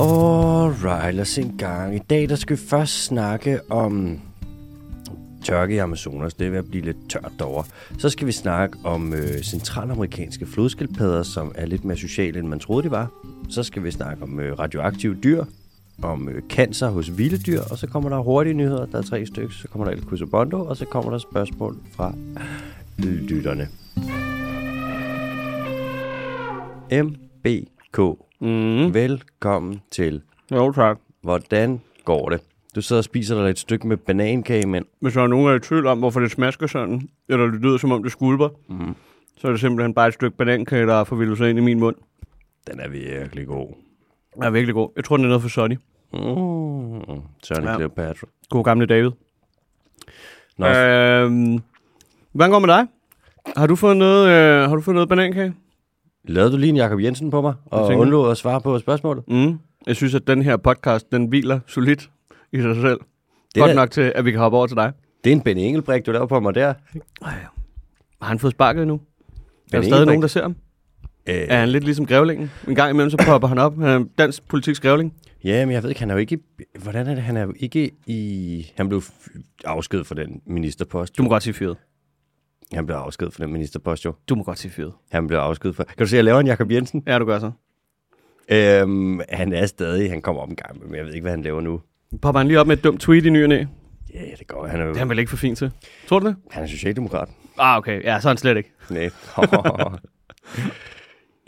Alright, lad os se en gang. I dag der skal vi først snakke om tørke i Amazonas. Det er ved at blive lidt tørt derovre. Så skal vi snakke om øh, centralamerikanske flodskildpadder, som er lidt mere sociale, end man troede, de var. Så skal vi snakke om øh, radioaktive dyr, om øh, cancer hos vilde dyr, og så kommer der hurtige nyheder. Der er tre stykker. Så kommer der El Cusabondo, og så kommer der spørgsmål fra lytterne. MBK. Mm. Velkommen til. Jo, tak. Hvordan går det? Du sidder og spiser dig et stykke med banankage, men Hvis der er nogen, der er i tvivl om, hvorfor det smasker sådan, eller det lyder som om det skulper, mm, så er det simpelthen bare et stykke banankage, der har forvildet sig ind i min mund. den er virkelig god. Den er virkelig god. Jeg tror, den er noget for Sonny. Mm, Sonny Ja. Cleopatra. God gamle David. Nå, Øhm, hvordan går med dig? Har du fået noget, øh, har du fået noget banankage? Lavede du lige en Jacob Jensen på mig, og undlod at svare på spørgsmålet? Mm. Jeg synes, at den her podcast, den hviler solidt i sig selv. Det Godt er, nok til, at vi kan hoppe over til dig. det er en Benny Engelbrecht, du laver på mig der. Har han fået sparket nu? Er der stadig nogen, der ser ham? Øh, Er han lidt ligesom grævlingen? En gang imellem, så popper han op. Han er dansk politiks grævling. ja, men jeg ved ikke, han er jo ikke... Hvordan er det? Han er jo ikke i... Han blev afskedet for den ministerpost. Du må godt sige fyret. Han blev afskedet for den ministerpost, jo. Du må godt sige fyret. Han blev afskedet for... Kan du se, jeg laver en Jacob Jensen? Ja, du gør så. Øhm, han er stadig... Han kommer op en gang, men jeg ved ikke, hvad han laver nu. Popper han lige op med et dumt tweet i ny og næ? Ja, det går. Han er jo... Det er han vel ikke for fint til. Tror du det? Han er socialdemokrat. Ah, okay. Ja, så er han slet ikke. Nej.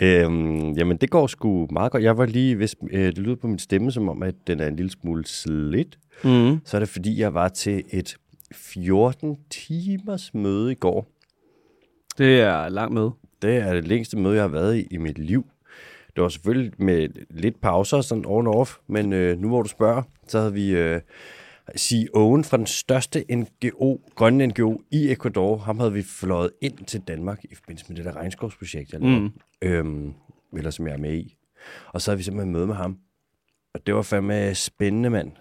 øhm, jamen, det går sgu meget godt. Jeg var lige, hvis øh, det lyder på min stemme, som om, at den er en lille smule slidt, Mm. så er det fordi, jeg var til et 14 timers møde i går. Det er langt med. Det er det længste møde, jeg har været i i mit liv. Det var selvfølgelig med lidt pauser, sådan on off, men øh, nu hvor du spørger, så havde vi øh, CEO'en fra den største NGO, grønne NGO i Ecuador, ham havde vi fløjet ind til Danmark i forbindelse med det der regnskovsprojekt, jeg lavede, Mm. øhm, eller som jeg er med i. Og så havde vi simpelthen møde med ham. Og det var fandme spændende, mand.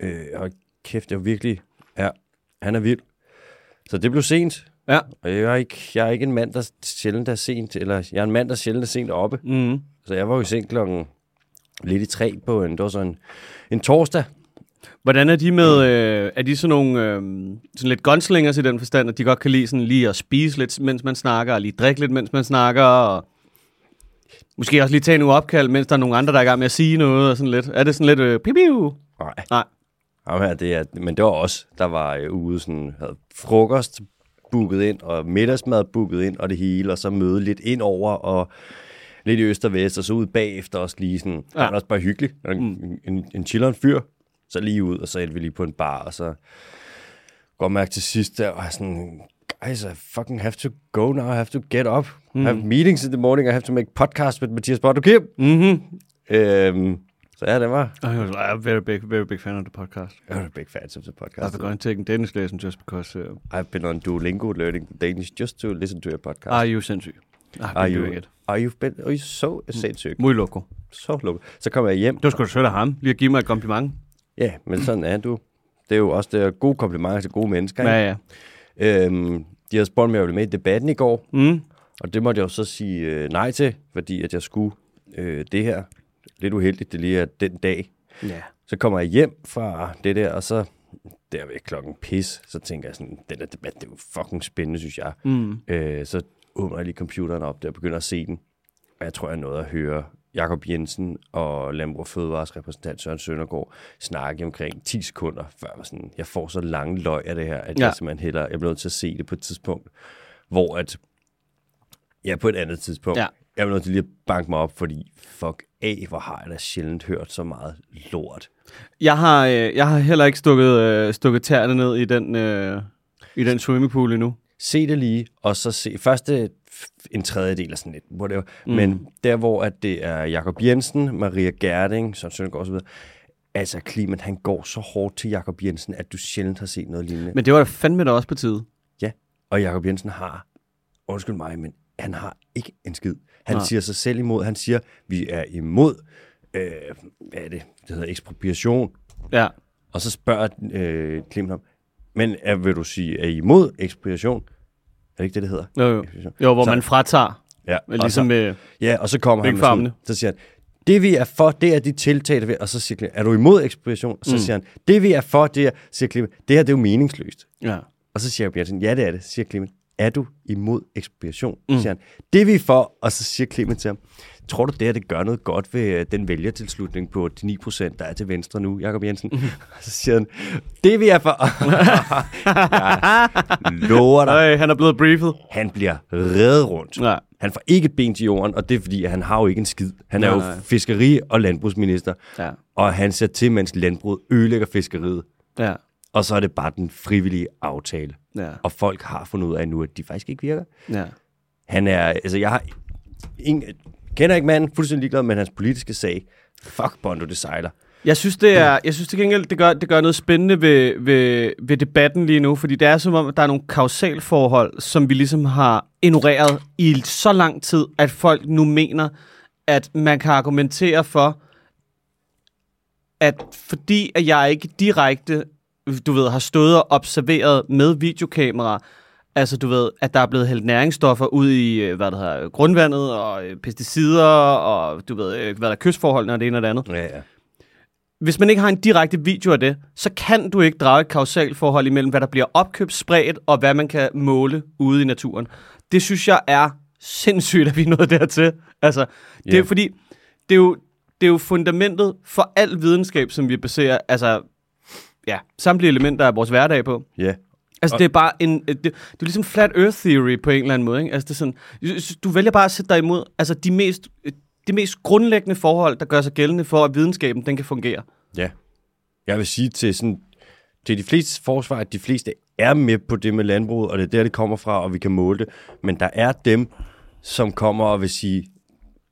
Øh, og kæft, det var virkelig, ja, han er vild. Så det blev sent, Ja. og jeg er ikke, jeg er ikke en mand, der sjældent er sent, eller jeg er en mand, der sjældent er sent oppe. Mm. Så jeg var jo i seng klokken lidt i tre på en, det var sådan en torsdag. Hvordan er de med, øh, er de sådan nogle, øh, sådan lidt gunslingers i den forstand, at de godt kan lide sådan lige at spise lidt, mens man snakker, og lige drikke lidt, mens man snakker, og måske også lige tage nogle opkald, mens der er nogle andre, der er i gang med at sige noget, og sådan lidt. Er det sådan lidt, øh, piu, piu? Nej. Nej. Jamen, det er, men det var os, der var øh, ude, sådan, havde frokost booket ind, og middagsmad booket ind, og det hele, og så møde lidt ind over, og lidt i øst og vest, og så ud bagefter også lige sådan, ja. Han er også bare hyggelig, en, en, en, en chilleren fyr, så lige ud, og så endte vi lige på en bar, og så går mærke til sidst der, og sådan, guys, I fucking have to go now, I have to get up, mm. I have meetings in the morning, I have to make podcast with Mathias Botto Kim. Mhm. Øhm, så ja, det var, I'm very big, very big fan of the podcast. I'm a big fan of the podcast. I've been going to take a Danish lesson just because, uh, I've been on Duolingo learning Danish just to listen to your podcast. are you sindssyg? I've been Are you, doing it. are you been, are you so sindssygt? Muy loco. Så lukket. Så kommer jeg hjem. Det var sgu da sødt af ham, lige at give mig et kompliment. Ja, men sådan er du. Det er jo også det er gode komplimenter til gode mennesker. Ikke? Ja, ja. Øhm, de havde spurgt mig, om jeg ville med i debatten i går, Mm. og det måtte jeg jo så sige øh, nej til, fordi at jeg skulle øh, det her. Lidt uheldigt, det lige er den dag. Ja. Så kommer jeg hjem fra det der, og så der ved klokken pis, så tænker jeg sådan, den der debat, det er jo fucking spændende, synes jeg. Mm. Øh, så åbner jeg lige computeren op der og begynder at se den. Og jeg tror, jeg nåede at høre Jakob Jensen og Landbrug Fødevares repræsentant Søren Søndergaard snakke omkring 10 sekunder, før jeg, sådan, jeg får så lange løg af det her, at ja. Jeg simpelthen hellere, jeg bliver nødt til at se det på et tidspunkt, hvor at, ja, på et andet tidspunkt, Ja. Jeg bliver nødt til lige at banke mig op, fordi fuck af, hvor har jeg da sjældent hørt så meget lort. Jeg har, øh, jeg har heller ikke stukket, øh, stukket tæerne ned i den, øh, i den swimmingpool endnu. se det lige, og så se første en tredjedel af sådan lidt, whatever. Mm. Men der, hvor at det er Jakob Jensen, Maria Gerding, Søren Søndergaard osv., altså Kliman, han går så hårdt til Jakob Jensen, at du sjældent har set noget lignende. Men... Men det var da fandme da også på tide. Ja, og Jakob Jensen har, undskyld mig, men han har ikke en skid. Han Nej. siger sig selv imod, han siger, vi er imod, øh, hvad er det, det hedder ekspropriation, Ja. og så spørger øh, Kliman ham, men er, vil du sige, er I imod ekspropriation? Er det ikke det, det hedder? Jo, jo. Jo hvor Så- så, man fratager. Ja, ligesom med... Ja, og så kommer han med sådan, så siger han, det vi er for, det er de tiltag, der vil, og så siger Clement, er du imod ekspropriation? Og så Mm. siger han, det vi er for, det er, siger Clement, det her det er jo meningsløst. Ja. Og så siger Jensen, ja det er det. Så siger Clement, er du imod ekspropriation? Mm. Siger han, det vi er for, og så siger Clement til ham, tror du det her, det gør noget godt ved øh, den vælgertilslutning på de 9%, der er til venstre nu, Jacob Jensen? Mm. Og så siger han, det vi er for, jeg lover dig, Øj, han er blevet briefet. han bliver reddet rundt. Ja. Han får ikke et ben til jorden, og det er fordi, at han har jo ikke en skid. Han er Nej, jo nej. fiskeri- og landbrugsminister, Ja. og han ser til, mens landbruget ødelægger fiskeriet. Ja. Og så er det bare den frivillige aftale. Ja. Og folk har fundet ud af nu, at de faktisk ikke virker. Ja. Han er, altså jeg har ingen, kender ikke manden, fuldstændig ligeglad, men hans politiske sag, fuck Bondo, det sejler. Jeg synes, det er, jeg synes til gengæld, det gør, det gør noget spændende ved, ved, ved debatten lige nu, fordi det er som om, der er nogle kausalforhold, som vi ligesom har ignoreret i så lang tid, at folk nu mener, at man kan argumentere for, at fordi at jeg ikke direkte, du ved, har stået og observeret med videokamera, altså du ved, at der er blevet hældt næringsstoffer ud i, øh, hvad der hedder, grundvandet, og øh, pesticider, og du ved, øh, hvad der er kystforholdene, og det ene og det andet Ja, ja. hvis man ikke har en direkte video af det, så kan du ikke drage et kausalt forhold imellem, hvad der bliver opkøbt, spredt, og hvad man kan måle ude i naturen. Det synes jeg er sindssygt, at vi er nået dertil. Altså, det er Ja. jo fordi, det er jo, det er jo fundamentet for al videnskab, som vi baserer, altså, ja, samtlige elementer af vores hverdag på. Ja. Altså, Og- det er bare en... Det, det er ligesom flat earth theory på en eller anden måde, ikke? Altså, det er sådan... Du vælger bare at sætte dig imod altså, de mest, de mest grundlæggende forhold, der gør sig gældende for, at videnskaben den kan fungere. Ja. Jeg vil sige til, sådan, til de fleste forsvar, at de fleste er med på det med landbruget, og det er der, det kommer fra, og vi kan måle det. Men der er dem, som kommer og vil sige,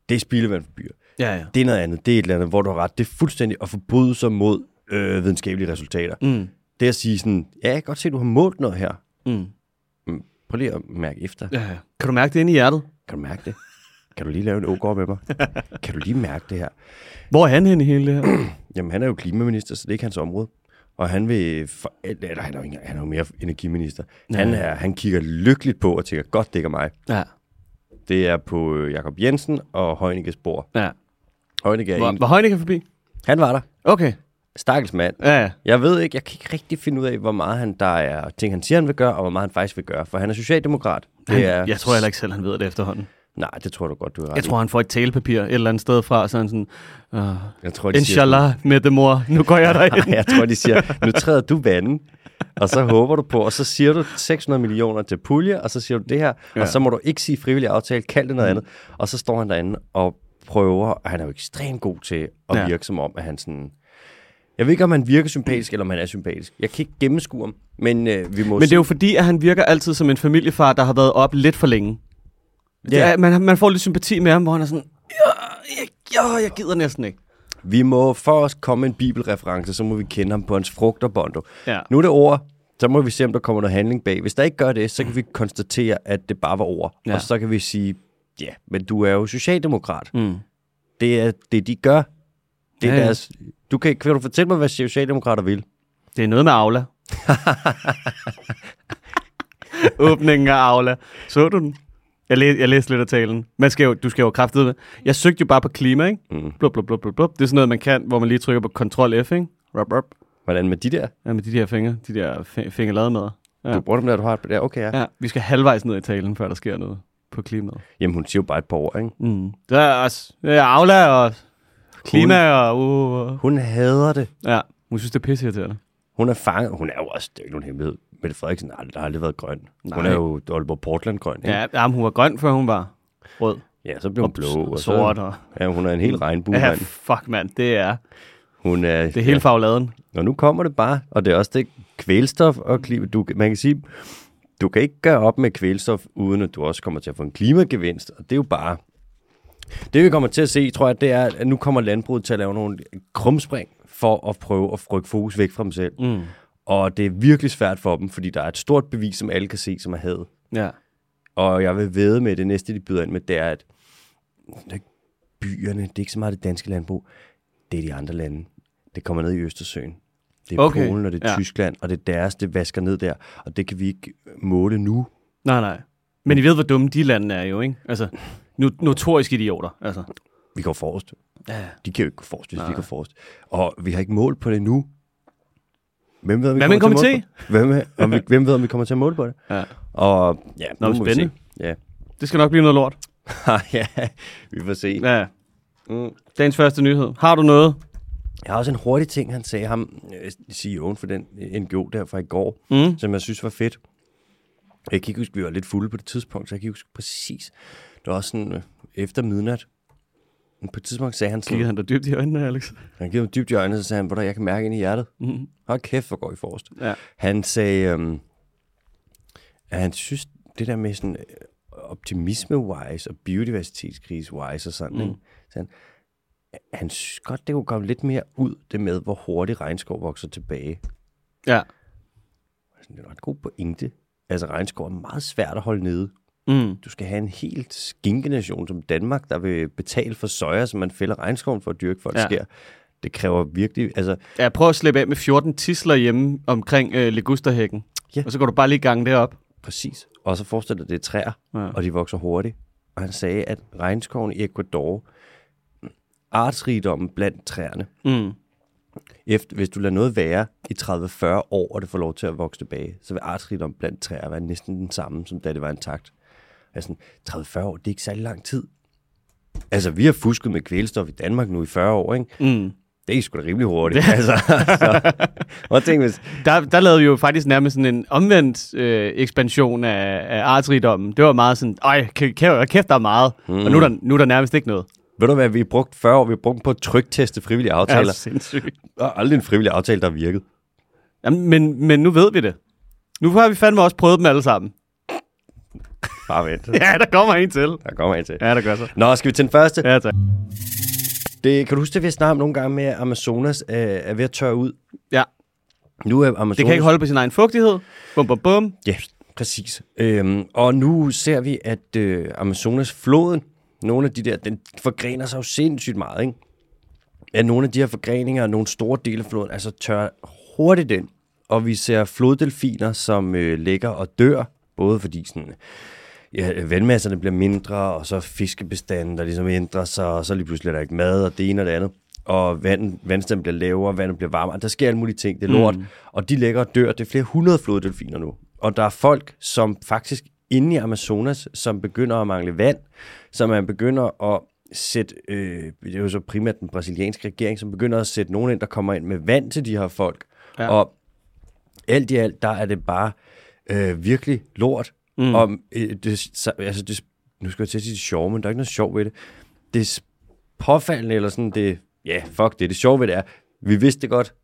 det er spildevand for byer. Ja, ja. Det er noget andet. Det er et eller andet, hvor du har ret. Det er fuldstændig at forbryde sig mod øh, videnskabelige resultater. Mm. Det at sige sådan, ja, jeg kan godt se, at du har målt noget her. Mm. Prøv lige at mærke efter. Ja, ja. Kan du mærke det inde i hjertet? Kan du mærke det? Kan du lige lave en ågård med mig? kan du lige mærke det her? Hvor er han henne i hele det her? Jamen, han er jo klimaminister, så det er ikke hans område. Og han vil... For, eller, han, er jo ikke, han er jo mere energiminister. Ja. Han, er, han kigger lykkeligt på og tænker, godt, det ikke er mig. ja. Det er på øh, Jakob Jensen og Heunicke's bord. ja. Heunicke er Hvor, en... var Højne forbi? Han var der. Okay. Stakkels mand. Ja. Jeg ved ikke, jeg kan ikke rigtig finde ud af, hvor meget han der er ting, han siger, han vil gøre, og hvor meget han faktisk vil gøre. For han er socialdemokrat. Det er, Jeg tror heller ikke selv, han ved det efterhånden. Nej, det tror du godt, du er ret Jeg tror, han får et talepapir et eller andet sted fra, sådan sådan, uh, jeg tror, de siger inshallah, med det mor, nu går jeg derind. sådan- jeg tror, de siger, nu træder du vandet, og så håber du på, og så siger du 600 millioner til pulje, og så siger du det her, ja. Og så må du ikke sige frivillig aftale, kald det noget andet. Og så står han derinde og prøver, og han er jo ekstremt god til at Ja. virke som om, at han sådan... Jeg ved ikke, om han virker sympatisk, eller om han er sympatisk. Jeg kan ikke gennemskue ham, men øh, vi må Men det er jo fordi, at han virker altid som en familiefar, der har været op lidt for længe. Ja. Ja. man, man får lidt sympati med ham, hvor han er sådan, ja, jeg, ja, jeg gider næsten ikke. Vi må for os komme en bibelreference, så må vi kende ham på hans frugter, Bondo. Ja. Nu er det ord, så må vi se, om der kommer noget handling bag. Hvis der ikke gør det, så kan vi konstatere, at det bare var ord. Ja. Og så kan vi sige, ja, men du er jo socialdemokrat. Mm. Det er det, de gør. Det er Ja, ja. deres... Du kan, kan du fortælle mig, hvad socialdemokrater vil? Det er noget med Aula. Åbningen af Aula. Så du den? Jeg, læ- jeg læste lidt af talen. Man skal jo, du skal jo kraftet med. Jeg søgte jo bare på klima, ikke? Mm. Blub, blub, blub, blub, blub. Det er sådan noget, man kan, hvor man lige trykker på Ctrl F, ikke? Rup, rup. Hvordan med de der? Ja, med de der fingre. De der fi- fingerlade med. Ja. Du bruger dem der, du har det der. Okay, ja. ja. Vi skal halvvejs ned i talen, før der sker noget på klimaet. Jamen, hun siger jo bare et par ord, ikke? Mm. Der er også ja, Aula og klima og... Uh, Hun hader det. ja, hun synes, det er pisseirriterende. Hun er fanget. Hun er jo også, det er ikke nogen hemmelighed. Mette Frederiksen har aldrig, har aldrig været grøn. Nej. Hun er jo Aalborg Portland grøn, ikke? Ja, jamen, hun var grøn, før hun var rød. ja så bliver hun blå. Og sort og... ja, hun er en helt regnbue, Ja, fuck mand, det er, Hun er, det er hele fagladen. Og nu kommer det bare, og det er også det kvælstof og klima. Du, man kan sige, du kan ikke gøre op med kvælstof, uden at du også kommer til at få en klimagevinst. Og det er jo bare... Det vi kommer til at se, tror jeg, det er, at nu kommer landbruget til at lave nogle krumspring for at prøve at rykke fokus væk fra dem selv. Mm. Og det er virkelig svært for dem, fordi der er et stort bevis, som alle kan se, som er had. Ja. Og jeg vil ved med, det næste, de byder ind med, det er, at er byerne, det er ikke så meget det danske landbrug, det er de andre lande. Det kommer ned i Østersøen. Det er okay. Polen, og det er ja. Tyskland, og det er deres, det vasker ned der. Og det kan vi ikke måle nu. Nej, nej. Men I ved, hvor dumme de lande er jo, ikke? Altså, no- notorisk idioter. Altså. Vi går forrest. Ja. De kan jo ikke gå forrest, hvis Nej. vi går forrest. Og vi har ikke målt på det nu. Hvem ved, om vi Hvad kommer til Hvem, om vi, hvem ved, om vi kommer til at måle på det? ja. Og ja, Nå, nu må vi spændende. se. Ja. Det skal nok blive noget lort. ja, vi får se. Ja. Mm. Dagens første nyhed. Har du noget? Jeg har også en hurtig ting, han sagde ham, øh, CEO'en for den NGO der fra i går, Mm. som jeg synes var fedt. Jeg kan ikke huske, vi var lidt fulde på det tidspunkt, så jeg kan ikke huske præcis. Det var også sådan øh, efter midnat. Men på et tidspunkt sagde han sådan, Kiggede han dig dybt i øjnene, Alex? han giver mig dybt i øjnene, så sagde han, hvor jeg kan mærke ind i hjertet. Mm. Hold kæft, hvor går I forrest. Ja. Han sagde, øhm, at han synes, det der med sådan øh, optimisme-wise og biodiversitetskrise-wise og sådan, Mm. ikke? Så han, han synes godt, det kunne komme lidt mere ud, det med, hvor hurtigt regnskov vokser tilbage. Ja. Det er en ret god pointe. Altså, regnskov er meget svært at holde nede. Mm. Du skal have en helt skinkenation som Danmark, der vil betale for soja, som man fælder regnskoven for at dyrke, for at det Ja. sker. Det kræver virkelig, altså, Ja, prøv at slippe af med 14 tisler hjemme omkring øh, Ligusterhækken. Ja. Og så går du bare lige gang derop. præcis. Og så forestil dig, at det er træer, Ja. og de vokser hurtigt. Og han sagde, at regnskoven i Ecuador, artsrigdommen blandt træerne, Mm. efter, hvis du lader noget være i 30-40 år, og det får lov til at vokse tilbage, så vil artsrigdommen blandt træer være næsten den samme, som da det var intakt. Altså, 30-40 år, det er ikke særlig lang tid. Altså, vi har fusket med kvælstof i Danmark nu i 40 år, ikke? Mm. Det er sgu da rimelig hurtigt. altså, så, og tænk, hvis, Der, der lavede vi jo faktisk nærmest sådan en omvendt øh, ekspansion af, af artsrigdommen. Det var meget sådan, ej, kæ- kæ- kæft, der er meget. Mm. Og nu er, der, nu er der nærmest ikke noget. ved du hvad, vi har brugt 40 år, vi har brugt på at trykteste frivillige aftaler. Ja. sindssygt. Og aldrig en frivillig aftale, der har virket. Jamen, men, men nu ved vi det. Nu har vi fandme også prøvet dem alle sammen. Bare vent. Ja, der kommer en til. Der kommer en til. Ja, der gør så. Nå, skal vi til den første? Ja, tak. Det, kan du huske, det vi har snakket nogle gange med, at Amazonas øh, er ved at tørre ud? Ja, Nu er Amazonas... det kan ikke holde på sin egen fugtighed. Bum, bum, bum. Ja, præcis. Øhm, og nu ser vi, at øh, Amazonas-floden, nogle af de der, den forgrener sig jo sindssygt meget, ikke? At nogle af de her forgreninger, nogle store dele af floden, altså tør hurtigt ind. Og vi ser floddelfiner, som øh, ligger og dør, både fordi sådan, ja, vandmasserne bliver mindre, og så fiskebestanden, der ligesom ændrer sig, og så lige pludselig er der ikke mad, og det ene og det andet. Og vand, vandstanden bliver lavere, vandet bliver varmere. Der sker alle mulige ting, det er lort. Mm. Og de ligger og dør. Det er flere hundrede floddelfiner nu. Og der er folk, som faktisk inde i Amazonas, som begynder at mangle vand, som man begynder at sætte, øh, det er jo så primært den brasilianske regering, som begynder at sætte nogen ind, der kommer ind med vand til de her folk. Ja. Og alt i alt, der er det bare øh, virkelig lort. Mm. Og øh, det, så, altså det, nu skal jeg til at sige det sjove, men der er ikke noget sjov ved det. Det er påfaldende, eller sådan, det, ja, yeah, fuck det, det sjove ved det er, vi vidste det godt,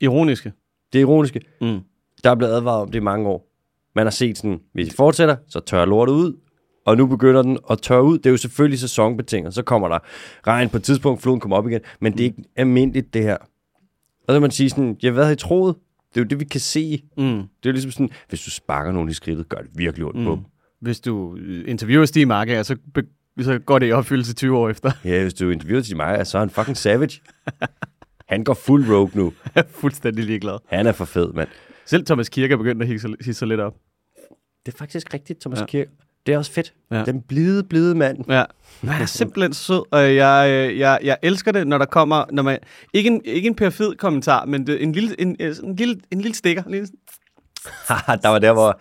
Ironiske. det er ironiske, Mm. der er blevet advaret om det i mange år. Man har set sådan, hvis I fortsætter, så tørrer lortet ud, og nu begynder den at tørre ud. Det er jo selvfølgelig sæsonbetinget. Så kommer der regn på et tidspunkt, floden kommer op igen, men det er ikke almindeligt det her. Og så kan man sige sådan, ja, hvad har I troet? Det er jo det, vi kan se. Mm. Det er jo ligesom sådan, hvis du sparker nogen i skridtet, gør det virkelig ondt mm. på dem. Hvis du øh, interviewer Stig Marker, så, så går det i opfyldelse 20 år efter. Ja, hvis du interviewer til mig, så er han fucking savage. Han går fuld rogue nu. Jeg er fuldstændig ligeglad. Han er for fed, mand. Selv Thomas Kirke er begyndt at hisse, hisse sig lidt op. Det er faktisk rigtigt, Thomas Ja. ja. Det er også fedt. Ja. Den blide, blide mand. Ja. Han er simpelthen sød, og jeg, øh, jeg, jeg elsker det, når der kommer, når man, ikke en, ikke en perfid kommentar, men det, en, lille, en, øh, en, lille, en lille stikker. En lille, der var der, hvor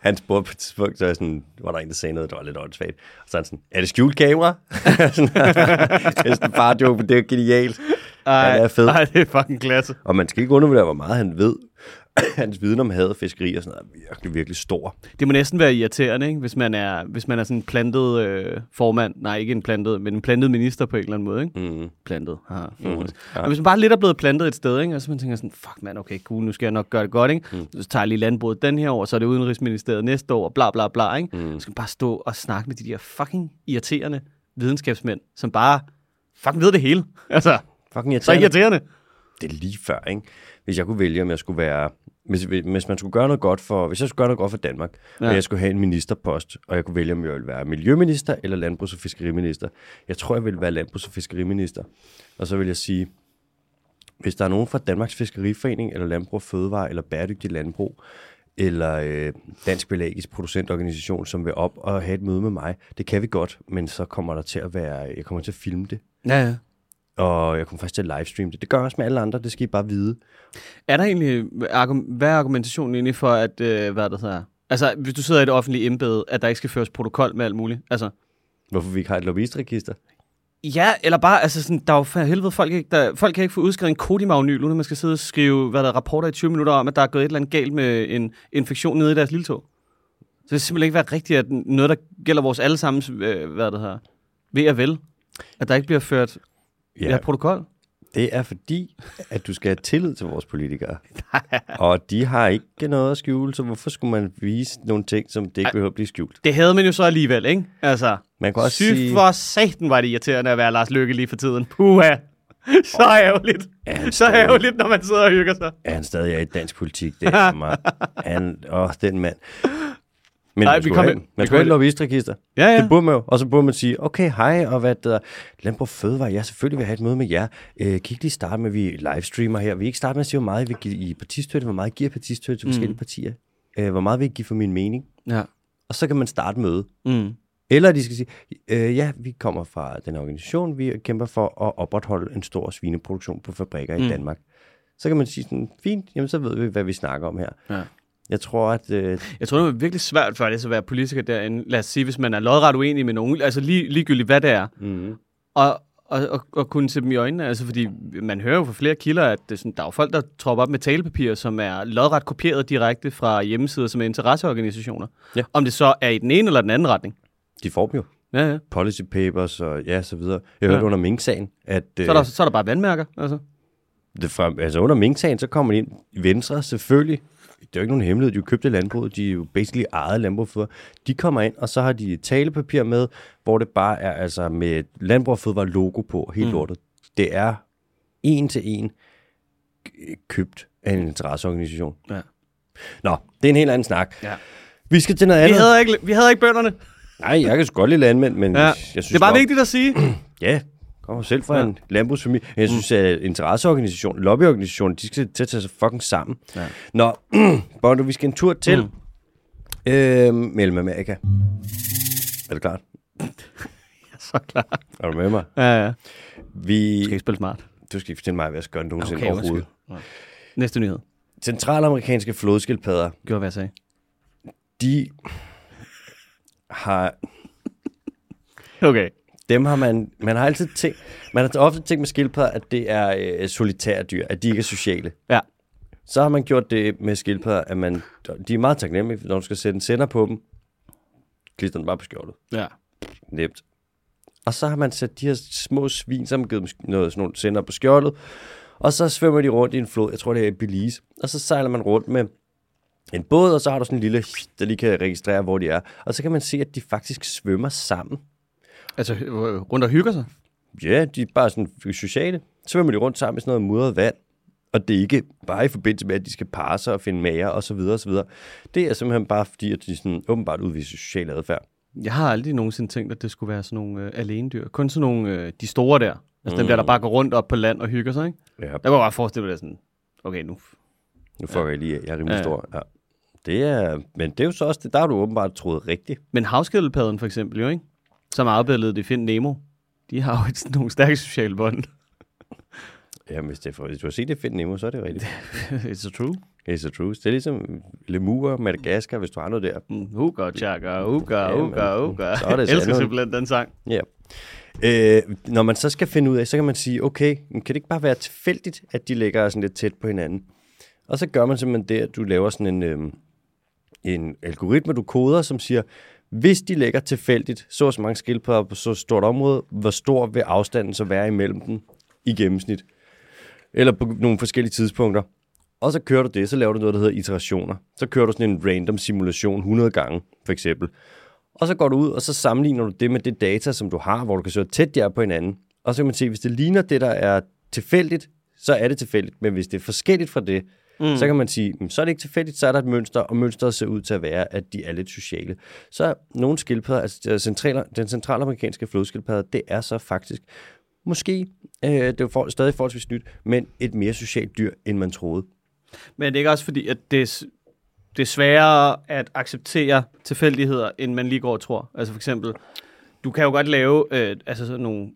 han spurgte på et tidspunkt, så sådan, var der en, der sagde noget, der var lidt åndssvagt. Og så er han sådan, er det skjult kamera? Det er sådan bare joke, men det er genialt. Han er fed. Ej, det er fucking klasse. Og man skal ikke undervurdere, hvor meget han ved. Hans viden om havet, fiskeri og sådan noget er virkelig, virkelig stor. Det må næsten være irriterende, ikke? Hvis, man er, hvis man er sådan en plantet øh, formand. Nej, ikke en plantet, men en plantet minister på en eller anden måde. Ikke? Mm. Plantet. Mhm. mm. Og hvis man bare lidt er blevet plantet et sted, ikke? og så man tænker sådan, fuck mand, okay, cool, nu skal jeg nok gøre det godt. Ikke? Mhm. Så tager jeg lige landbruget den her år, så er det Udenrigsministeriet næste år, bla bla bla. Ikke? Mhm. Så skal man bare stå og snakke med de der fucking irriterende videnskabsmænd, som bare fucking ved det hele. Altså, Fucking så irriterende. irriterende. Det er lige før, ikke? Hvis jeg kunne vælge, om jeg skulle være... Hvis, hvis man skulle gøre noget godt for... Hvis jeg skulle gøre noget godt for Danmark, Ja. og jeg skulle have en ministerpost, og jeg kunne vælge, om jeg ville være miljøminister eller landbrugs- og fiskeriminister. Jeg tror, jeg ville være landbrugs- og fiskeriminister. Og så vil jeg sige, hvis der er nogen fra Danmarks Fiskeriforening, eller Landbrug Fødevare, eller Bæredygtig Landbrug, eller øh, Dansk Pelagisk Producentorganisation, som vil op og have et møde med mig. Det kan vi godt, men så kommer der til at være, jeg kommer til at filme det, Ja, ja. Og jeg kommer faktisk til at livestreame det. Det gør jeg også med alle andre, det skal I bare vide. Er der egentlig, hvad er argumentationen egentlig for, at, øh, hvad det hedder? Altså, hvis du sidder i et offentligt embede, at der ikke skal føres protokol med alt muligt. Altså, Hvorfor vi ikke har et lobbyistregister? ja, eller bare, altså sådan, der er jo for helvede, folk, ikke, der, folk kan ikke få udskrevet en kodimagnyl, når man skal sidde og skrive, hvad der er, rapporter i 20 minutter om, at der er gået et eller andet galt med en infektion nede i deres lille tog. Så det kan simpelthen ikke være rigtigt, at noget, der gælder vores allesammens, øh, hvad det her, ved at vel, at der ikke bliver ført ja. ja, protokol. Det er fordi, at du skal have tillid til vores politikere. og de har ikke noget at skjule, så hvorfor skulle man vise nogle ting, som det ikke behøver at blive skjult? Det havde man jo så alligevel, ikke? Altså, Man kan også Syg sige, for satan var det irriterende at være Lars Løkke lige for tiden. Puha. Så ærgerligt. er Så ærgerligt, når man sidder og hygger sig. er han stadig er i dansk politik? Det er mig. Han, åh, den mand. Men Nej, man vi skulle kom have, man vi skulle have lobbyistregister. Ja, ja. Det burde man jo. Og så burde man sige, okay, hej, og hvad det der, Landbrug Fødevare, ja, selvfølgelig vil jeg have et møde med jer. Øh, kan I ikke lige starte med, at vi livestreamer her? Vi ikke starte med at sige, hvor meget I vil give i partistøtte, hvor meget I giver partistøtte til forskellige partier. Øh, hvor meget vil I give for min mening? Ja. Og så kan man starte møde. Mm. Eller de skal sige, øh, ja, vi kommer fra den organisation, vi kæmper for at opretholde en stor svineproduktion på fabrikker mm. i Danmark. Så kan man sige sådan, fint, jamen så ved vi, hvad vi snakker om her. Ja. Jeg tror, at øh, Jeg tror, det er virkelig svært for det at være politiker derinde. Lad os sige, hvis man er lodret uenig med nogen, altså lige, ligegyldigt hvad det er, mm, og, og, og, og kunne se dem i øjnene. Altså, fordi man hører jo fra flere kilder, at det sådan, der er jo folk, der tropper op med talepapir, som er lodret kopieret direkte fra hjemmesider, som er interesseorganisationer. Ja. Om det så er i den ene eller den anden retning. de får dem jo. Ja, ja. Policy papers og ja, så videre. Jeg Ja. hørte under Mink-sagen, at øh, Så, er der, så er der bare vandmærker. Altså. det fra, altså under Mink-sagen, så kommer de ind i Venstre selvfølgelig. Det er jo ikke nogen hemmelighed, de har jo købt det landbrug, de er jo basically eget landbrug for. De kommer ind, og så har de talepapir med, hvor det bare er altså med landbrug fødevare logo på, helt mm. lortet. Det er en til en købt af en interesseorganisation. Ja. Nå, det er en helt anden snak. Ja. Vi skal til noget Vi, andet. havde ikke, vi havde ikke bønderne. Nej, jeg kan sgu godt lide landmænd, men Ja. jeg synes Det er bare nok- vigtigt at sige. Ja, kommer selv fra ja. en landbrugsfamilie. Jeg synes, at interesseorganisation, lobbyorganisationen, de skal til at tage sig fucking sammen. Ja. Nå, Bondo, vi skal en tur til mm. øh, Mellemamerika. Er du klar? Så klar. Er du med mig? Ja, ja. Vi, Du skal ikke spille smart. du skal ikke fortælle mig, hvad jeg skal gøre nogensinde Okay, overhovedet. undskyld. Næste nyhed. Centralamerikanske flodskildpadder, Gjorde, hvad jeg sagde. de har Okay. Dem har man, man har altid tænkt, man har ofte tænkt med skildpadder, at det er øh, solitære dyr, at de ikke er sociale. Ja. Så har man gjort det med skildpadder, at man, de er meget taknemmelige, når du skal sætte en sender på dem. Klister den bare på skjoldet. Ja. Nemt. Og så har man sat de her små svin, som har givet dem noget, sådan nogle sender på skjoldet. Og så svømmer de rundt i en flod, jeg tror det er i Belize. Og så sejler man rundt med en båd, og så har du sådan en lille, der lige kan registrere, hvor de er. Og så kan man se, at de faktisk svømmer sammen. Altså, øh, rundt og hygger sig. Ja, de er bare sådan sociale. Så svømmer de rundt sammen i sådan noget mudret vand. Og det er ikke bare i forbindelse med, at de skal parre sig og finde mager og så videre og så videre. Det er simpelthen bare fordi, at de sådan åbenbart udviser social adfærd. Jeg har aldrig nogensinde tænkt, at det skulle være sådan nogle øh, alenedyr. Kun sådan nogle, øh, de store der. Altså mm. dem der, der bare går rundt op på land og hygger sig, ikke? Ja, Der kan jeg bare forestille mig, det er sådan, okay, nu. nu får jeg lige, jeg er rimelig Ja. ja. stor. Ja. Det er, men det er jo så også, det, der har du åbenbart troet rigtigt. Men havskildpadden for eksempel jo, ikke? Som er afbildet i Find Nemo. De har jo et, nogle stærke sociale bånd. Jamen, hvis, det er for, hvis du har set det fedt Nemo, så er det rigtigt. It's so true. It's the truth. Det er ligesom lemur, Madagaskar, hvis du har noget der. Mm, huga, Ja, huga, men, huga. så er det Jeg elsker simpelthen den sang. Ja. Øh, når man så skal finde ud af, så kan man sige, okay, kan det ikke bare være tilfældigt, at de ligger sådan lidt tæt på hinanden? Og så gør man simpelthen det, at du laver sådan en, øh, en algoritme, du koder, som siger, hvis de ligger tilfældigt, så og så mange skildpadder på så stort område, hvor stor vil afstanden så være imellem dem i gennemsnit? Eller på nogle forskellige tidspunkter. Og så kører du det, så laver du noget, der hedder iterationer. Så kører du sådan en random simulation 100 gange, for eksempel. Og så går du ud, og så sammenligner du det med det data, som du har, hvor du kan søge tæt de er på hinanden. Og så kan man se, hvis det ligner det, der er tilfældigt, så er det tilfældigt. Men hvis det er forskelligt fra det, mm. så kan man sige, "Mm, så er det ikke tilfældigt, så er der et mønster, og mønstret ser ud til at være, at de er lidt sociale. Så nogle skildpadder, altså centrale, den centralamerikanske flodskildpadde, det er så faktisk måske, øh, det er for, stadig forholdsvis nyt, men et mere socialt dyr, end man troede. Men det er ikke også fordi, at det, er det er sværere at acceptere tilfældigheder, end man lige går og tror. Altså for eksempel, du kan jo godt lave øh, altså sådan nogle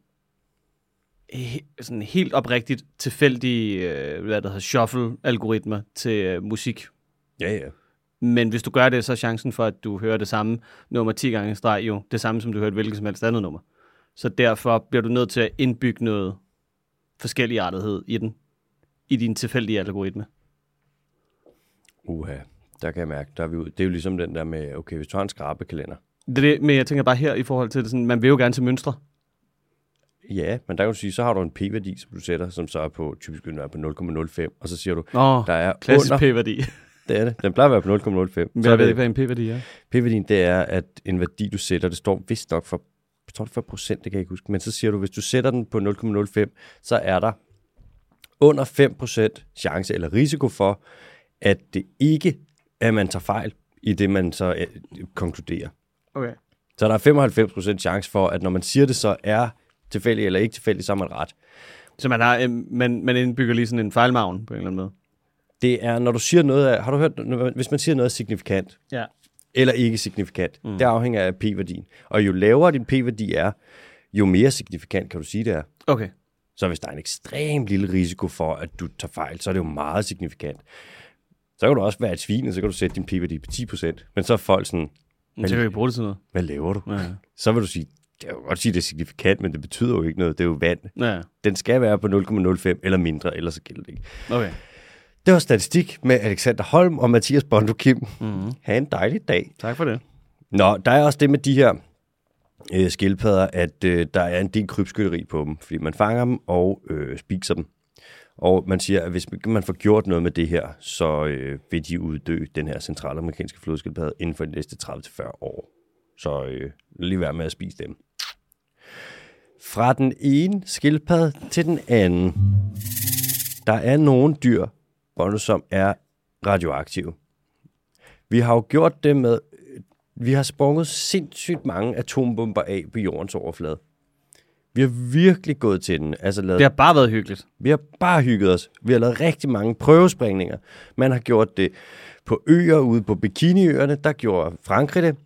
he, sådan helt oprigtigt tilfældige, øh, hvad der hedder, shuffle-algoritmer til øh, musik. Ja, ja. Men hvis du gør det, så er chancen for, at du hører det samme nummer 10 gange i streg jo det samme, som du hørte hvilket som helst andet nummer. Så derfor bliver du nødt til at indbygge noget forskelligartethed i den, i din tilfældige algoritme. Uha, der kan jeg mærke, der er vi ud. Det er jo ligesom den der med, okay, hvis du har en skrabekalender. Det er det, men jeg tænker bare her i forhold til det, sådan, man vil jo gerne til mønstre. Ja, men der kan du sige, så har du en p-værdi, som du sætter, som så er på, typisk vil være på 0,05, og så siger du, Åh, der er klassisk under, p-værdi. det er det, den plejer at være på 0,05. Men Så er jeg ved det, ikke, hvad en p-værdi er. p-værdien, det er, at en værdi, du sætter, det står vist nok for, tror det for procent, det kan jeg ikke huske, men så siger du, hvis du sætter den på 0,05, så er der under 5% chance eller risiko for, at det ikke er, at man tager fejl i det, man så øh, konkluderer. Okay. Så der er 95% chance for, at når man siger det, så er tilfældigt eller ikke tilfældigt, så er man ret. Så man, har, øh, man, man indbygger lige sådan en fejlmagen på en eller anden måde. Det er, når du siger noget af, har du hørt, hvis man siger noget signifikant, Ja. eller ikke signifikant, mm. det afhænger af p-værdien. Og jo lavere din p-værdi er, jo mere signifikant kan du sige, det er. Okay. Så hvis der er en ekstrem lille risiko for, at du tager fejl, så er det jo meget signifikant. Så kan du også være et svin, og så kan du sætte din p-værdi på 10%. Men så er folk sådan, Men så kan vi bruge det til noget. hvad laver du? Ja. Så vil du sige, jeg kan godt sige, det er signifikant, men det betyder jo ikke noget. Det er jo vand. Ja. Den skal være på 0,05 eller mindre, ellers så gælder det ikke. Okay. Det var statistik med Alexander Holm og Mathias Bondo Kim. Mm-hmm. Ha' en dejlig dag. Tak for det. Nå, der er også det med de her øh, skildpadder, at øh, der er en del krybskytteri på dem, fordi man fanger dem og øh, spiser dem. Og man siger, at hvis man får gjort noget med det her, så øh, vil de uddø, den her centralamerikanske flodskildpadde, inden for de næste 30-40 år. Så øh, lige være med at spise dem. Fra den ene skildpadde til den anden. Der er nogle dyr, Bono, som er radioaktive. Vi har jo gjort det med vi har sprunget sindssygt mange atombomber af på jordens overflade. Vi har virkelig gået til den. Altså lavet, Det har bare været hyggeligt. Vi har bare hygget os. Vi har lavet rigtig mange prøvesprængninger. Man har gjort det på øer ude på Bikiniøerne. Der gjorde Frankrig det.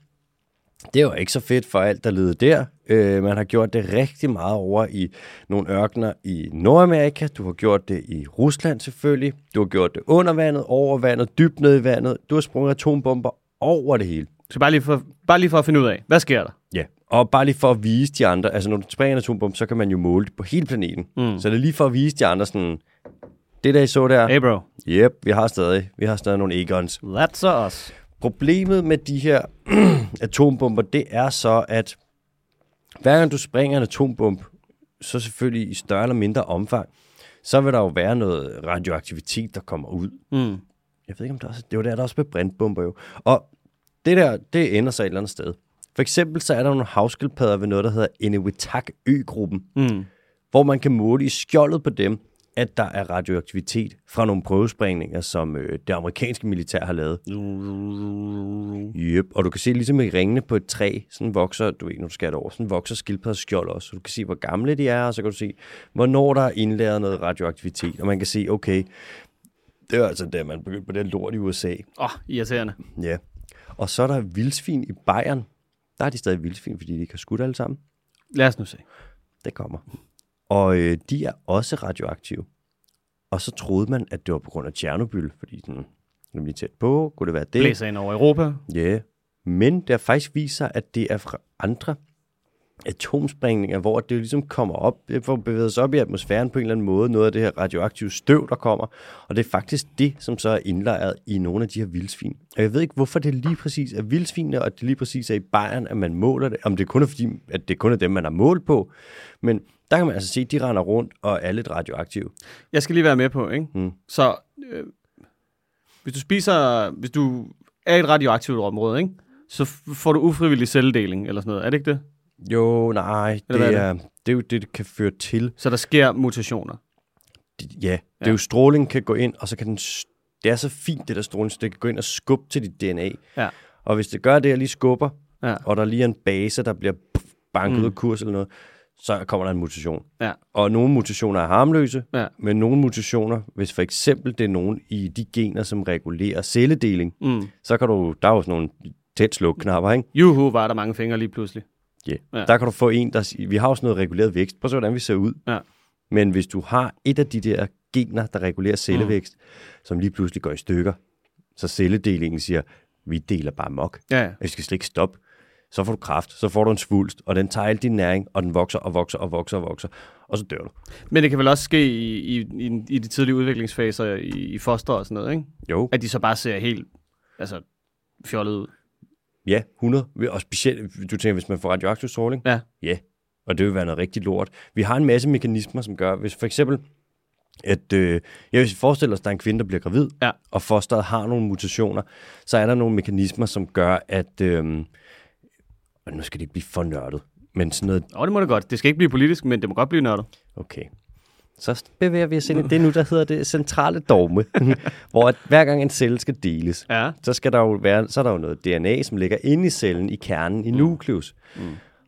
Det var ikke så fedt for alt, der levede der. Øh, man har gjort det rigtig meget over i nogle ørkener i Nordamerika. Du har gjort det i Rusland selvfølgelig. Du har gjort det under vandet, over vandet, dybt ned i vandet. Du har sprunget atombomber over det hele. Så bare lige, for, bare lige for at finde ud af, hvad sker der? Ja, og bare lige for at vise de andre, altså når du springer en atombombe, så kan man jo måle det på hele planeten. Mm. Så det er lige for at vise de andre sådan, det der I så der, Hey bro, yep, vi har stadig, vi har stadig nogle Egons. that's us. Problemet med de her atombomber, det er så, at hver gang du springer en atombombe, så selvfølgelig i større eller mindre omfang, så vil der jo være noget radioaktivitet, der kommer ud. Mm. Jeg ved ikke, om det også det var der, der også med brintbomber jo. Og det der, det ender så et eller andet sted. For eksempel så er der nogle havskildpadder ved noget, der hedder Inuitak-øgruppen, Mm. hvor man kan måle i skjoldet på dem, at der er radioaktivitet fra nogle prøvesprængninger, som øh, det amerikanske militær har lavet. Yep. Og du kan se ligesom i ringene på et træ, sådan vokser, du ved, når du det over, sådan vokser skildpadders skjold også. Så du kan se, hvor gamle de er, og så kan du se, hvornår der er indlæret noget radioaktivitet. Og man kan se, okay, det er altså der, man begyndte på den lort i USA. Åh, oh, irriterende. Ja. Og så er der vildsvin i Bayern. Der er de stadig vildsvin, fordi de ikke har skudt alle sammen. Lad os nu se. Det kommer. Og øh, de er også radioaktive. Og så troede man, at det var på grund af Tjernobyl, fordi sådan, nemlig tæt på, kunne det være det? Blæser ind over Europa. Ja, yeah. men det har faktisk sig, at det er fra andre atomsprængninger, hvor det jo ligesom kommer op, får bevæget sig op i atmosfæren på en eller anden måde, noget af det her radioaktive støv, der kommer, og det er faktisk det, som så er indlejret i nogle af de her vildsvin. Og jeg ved ikke, hvorfor det lige præcis er vildsvinene, og det lige præcis er i Bayern, at man måler det, om det kun er fordi, at det kun er dem, man har målt på, men der kan man altså se, at de render rundt og er lidt radioaktive. Jeg skal lige være med på, ikke? Mm. Så øh, hvis du spiser, hvis du er i et radioaktivt område, ikke? Så får du ufrivillig celledeling eller sådan noget. Er det ikke det? Jo, nej, det hvad er det? det er jo det, det kan føre til. Så der sker mutationer. Ja, det er jo stråling kan gå ind, og så kan den, det er så fint, det der stråling, så det kan gå ind og skubbe til dit DNA. Ja. Og hvis det gør det, og lige skubber, Ja. og der lige er en base, der bliver banket mm. ud af kurs eller noget, så kommer der en mutation. Ja. Og nogle mutationer er harmløse, Ja. men nogle mutationer, hvis for eksempel det er nogen i de gener, som regulerer celledeling, Mm. så kan du, der er jo sådan nogle tæt slukknapper, ikke? Juhu, var der mange fingre lige pludselig. Yeah. Ja. Der kan du få en, der vi har også noget reguleret vækst. Prøv at se, hvordan vi ser ud. Ja. Men hvis du har et af de der gener, der regulerer cellevækst, mm. som lige pludselig går i stykker, så celledelingen siger, vi deler bare mok. Ja, ja. Vi skal slet ikke stoppe. Så får du kraft, så får du en svulst, og den tager al din næring, og den vokser og vokser og vokser og vokser, og så dør du. Men det kan vel også ske i, i, i, i de tidlige udviklingsfaser i, i foster og sådan noget, ikke? Jo. At de så bare ser helt altså, fjollet ud. Ja, 100. Og specielt, du tænker, hvis man får radioaktiv stråling? Ja. Ja, og det vil være noget rigtig lort. Vi har en masse mekanismer, som gør, hvis for eksempel, at øh, jeg vil forestille os, at der er en kvinde, der bliver gravid, Ja. og fosteret har nogle mutationer, så er der nogle mekanismer, som gør, at, øh, og nu skal det ikke blive for nørdet, men sådan noget, Og det må det godt. Det skal ikke blive politisk, men det må godt blive nørdet. okay, så bevæger vi os ind i det nu, der hedder det centrale dogme, hvor at hver gang en celle skal deles, Ja. så skal der jo være, så er der jo noget DNA, som ligger inde i cellen, i kernen, i nukleus. Mm.